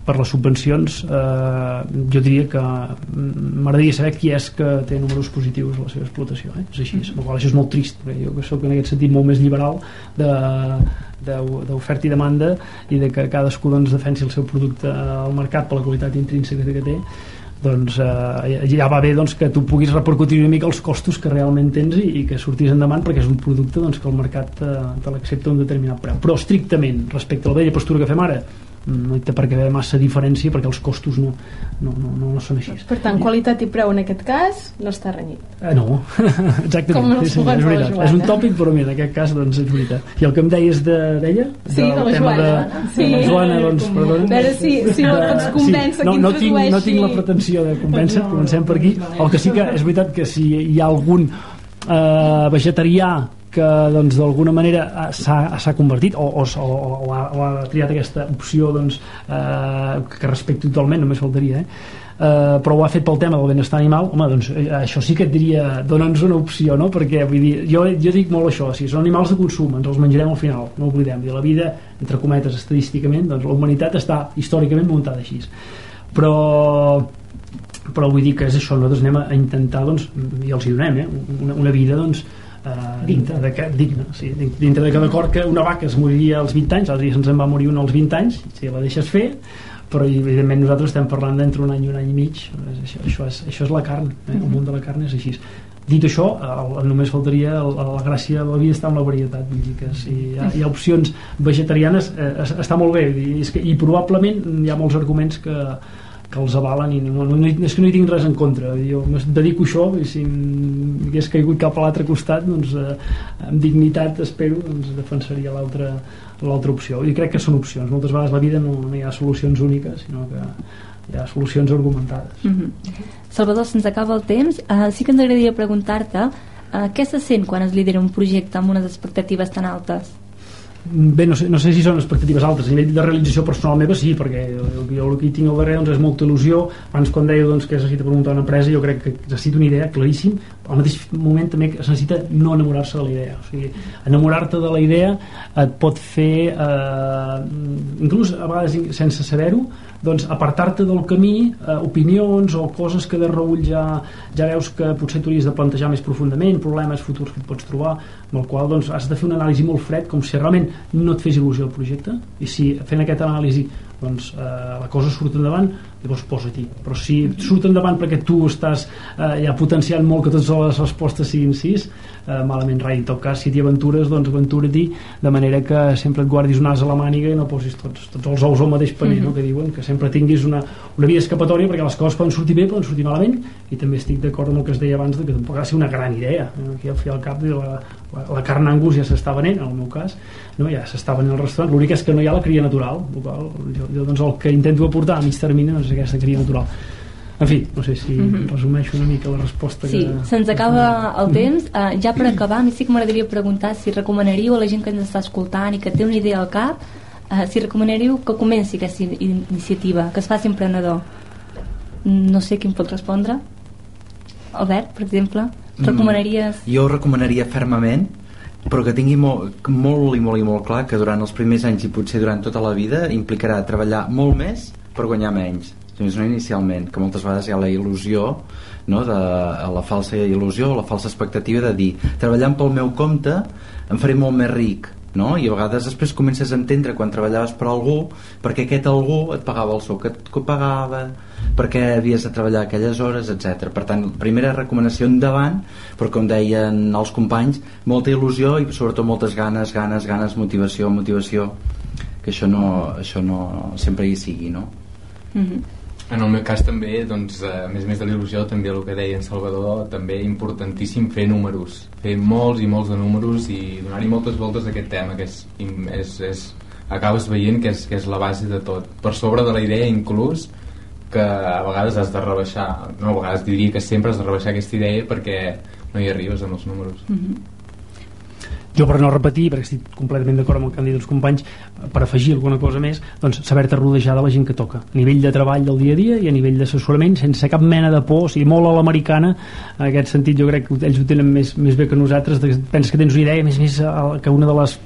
per les subvencions eh, jo diria que m'agradaria saber qui és que té números positius a la seva explotació eh? és així, mm -hmm. això és molt trist perquè jo que sóc en aquest sentit molt més liberal d'oferta i demanda i de que cadascú doncs, defensi el seu producte al mercat per la qualitat intrínseca que té doncs eh, ja va bé doncs, que tu puguis repercutir una mica els costos que realment tens i, i que sortis endavant perquè és un producte doncs, que el mercat te, te l'accepta a un determinat preu però estrictament respecte a la vella postura que fem ara no hi té per què haver massa diferència perquè els costos no, no, no, no, no són així. Per tant, qualitat i preu en aquest cas no està renyit. Eh, no, exactament. Com els sí, és, veritat. és un tòpic però mira, en aquest cas doncs és veritat. I el que em deies d'ella? De, sí, de la Joana. de, sí. de la Joana doncs, perdona, a veure si, si no pots convèncer sí. no, no, tinc, no tinc la pretensió de convèncer. Comencem per aquí. El que sí que és veritat que si hi ha algun eh, vegetarià que doncs d'alguna manera eh, s'ha convertit o, o, o, o, ha, o ha triat aquesta opció doncs, eh, que respecto totalment, només faltaria eh? Uh, però ho ha fet pel tema del benestar animal home, doncs eh, això sí que et diria dona'ns una opció, no? perquè vull dir, jo, jo dic molt això, si són animals de consum ens els menjarem al final, no oblidem I la vida, entre cometes, estadísticament doncs la humanitat està històricament muntada així però però vull dir que és això, nosaltres anem a intentar doncs, i els hi donem, eh? una, una vida doncs, eh, dintre de, que, digna sí, dintre de cada cor que una vaca es moriria als 20 anys, l'altre dia se'ns en va morir una als 20 anys si la deixes fer però evidentment nosaltres estem parlant d'entre un any i un any i mig això, això, és, això és la carn eh? el món de la carn és així. Dit això, el, només faltaria el, la gràcia de la vida està en la varietat vull dir que si hi ha, hi ha opcions vegetarianes eh, està molt bé i, és que, i probablement hi ha molts arguments que, que els avalen i no, no, no, és que no hi tinc res en contra. Jo em dedico això i si hagués caigut cap a l'altre costat doncs eh, amb dignitat espero doncs defensaria l'altra l'altra opció. I crec que són opcions. Moltes vegades la vida no, no hi ha solucions úniques sinó que hi ha solucions argumentades. Mm -hmm. Salvador, se'ns acaba el temps. Uh, sí que ens agradaria preguntar-te uh, què se sent quan es lidera un projecte amb unes expectatives tan altes? Bé, no sé, no sé si són expectatives altes. A nivell de realització personal meva sí perquè jo, jo el que hi tinc al darrere doncs, és molta il·lusió. Abans quan deia doncs, que es necessita per muntar una empresa jo crec que necessita una idea claríssim. Al mateix moment també es necessita no enamorar-se de la idea. O sigui, enamorar-te de la idea et pot fer eh, inclús a vegades sense saber-ho doncs apartar-te del camí eh, opinions o coses que de reull ja, ja veus que potser t'hauries de plantejar més profundament problemes futurs que et pots trobar amb el qual doncs, has de fer una anàlisi molt fred com si realment no et fes il·lusió el projecte. I si fent aquesta anàlisi doncs eh, la cosa surt endavant llavors posa-t'hi però si surt endavant perquè tu estàs eh, ja potenciant molt que totes les respostes siguin sis eh, malament rai en tot cas si t'hi aventures doncs aventura-t'hi de manera que sempre et guardis un as a la màniga i no posis tots, tots els ous al mateix paner mm -hmm. no? que diuen que sempre tinguis una, una via escapatòria perquè les coses poden sortir bé poden sortir malament i també estic d'acord amb el que es deia abans de que tampoc ha de ser una gran idea aquí al fi al cap la, la, la carn angus ja s'està venent en el meu cas no? ja s'està venent al restaurant. L'únic és que no hi ha la cria natural qual, jo, jo doncs el que intento aportar a mig termini doncs, és aquesta cria natural. En fi, no sé si mm -hmm. resumeixo una mica la resposta sí, que... se'ns acaba el temps. Uh, ja per acabar, a mi sí que m'agradaria preguntar si recomanaríeu a la gent que ens està escoltant i que té una idea al cap uh, si recomanaríeu que comenci aquesta iniciativa que es faci emprenedor no sé qui em pot respondre. Albert, per exemple recomanaries... Mm, jo recomanaria fermament però que tingui molt, molt i molt i molt clar que durant els primers anys i potser durant tota la vida implicarà treballar molt més per guanyar menys. Doncs no inicialment, que moltes vegades hi ha la il·lusió no, de, la falsa il·lusió la falsa expectativa de dir treballant pel meu compte em faré molt més ric no? i a vegades després comences a entendre quan treballaves per algú perquè aquest algú et pagava el sou que et pagava perquè havies de treballar aquelles hores, etc. Per tant, primera recomanació endavant, però com deien els companys, molta il·lusió i sobretot moltes ganes, ganes, ganes, motivació, motivació, que això no, això no sempre hi sigui, no? Mm -hmm. En el meu cas també, doncs, a més a més de l'il·lusió, també el que deia en Salvador, també importantíssim fer números, fer molts i molts de números i donar-hi moltes voltes a aquest tema, que és, és, és acabes veient que és, que és la base de tot. Per sobre de la idea, inclús, que a vegades has de rebaixar no, a vegades diria que sempre has de rebaixar aquesta idea perquè no hi arribes amb els números. Mm -hmm jo per no repetir, perquè estic completament d'acord amb el que han dit els companys, per afegir alguna cosa més, doncs saber-te rodejar de la gent que toca, a nivell de treball del dia a dia i a nivell d'assessorament, sense cap mena de por, o sigui, molt a l'americana, en aquest sentit jo crec que ells ho tenen més, més bé que nosaltres, de, penses que tens una idea, més més que una de les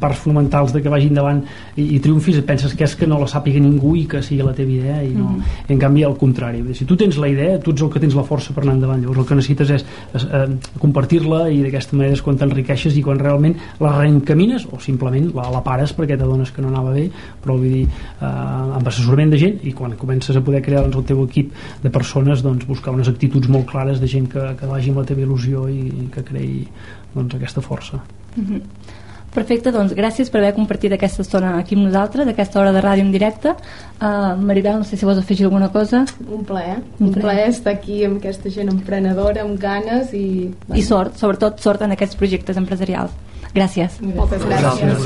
parts fonamentals de que vagi endavant i, i triomfis, penses que és que no la sàpiga ningú i que sigui la teva idea, i no, mm -hmm. en canvi al contrari, si tu tens la idea, tu ets el que tens la força per anar endavant, llavors el que necessites és, és eh, compartir-la i d'aquesta manera és quan t'enriqueixes i quan realment realment la reencamines o simplement la, la pares perquè t'adones que no anava bé però vull dir, eh, amb assessorament de gent i quan comences a poder crear doncs, el teu equip de persones doncs, buscar unes actituds molt clares de gent que, que vagi amb la teva il·lusió i, i que creï doncs, aquesta força mm -hmm. Perfecte, doncs gràcies per haver compartit aquesta estona aquí amb nosaltres, aquesta hora de ràdio en directe. Uh, Maribel, no sé si vols afegir alguna cosa. Un plaer, un, un plaer estar aquí amb aquesta gent emprenedora, amb ganes i... I sort, sobretot sort en aquests projectes empresarials. Gràcies. Moltes gràcies. gràcies.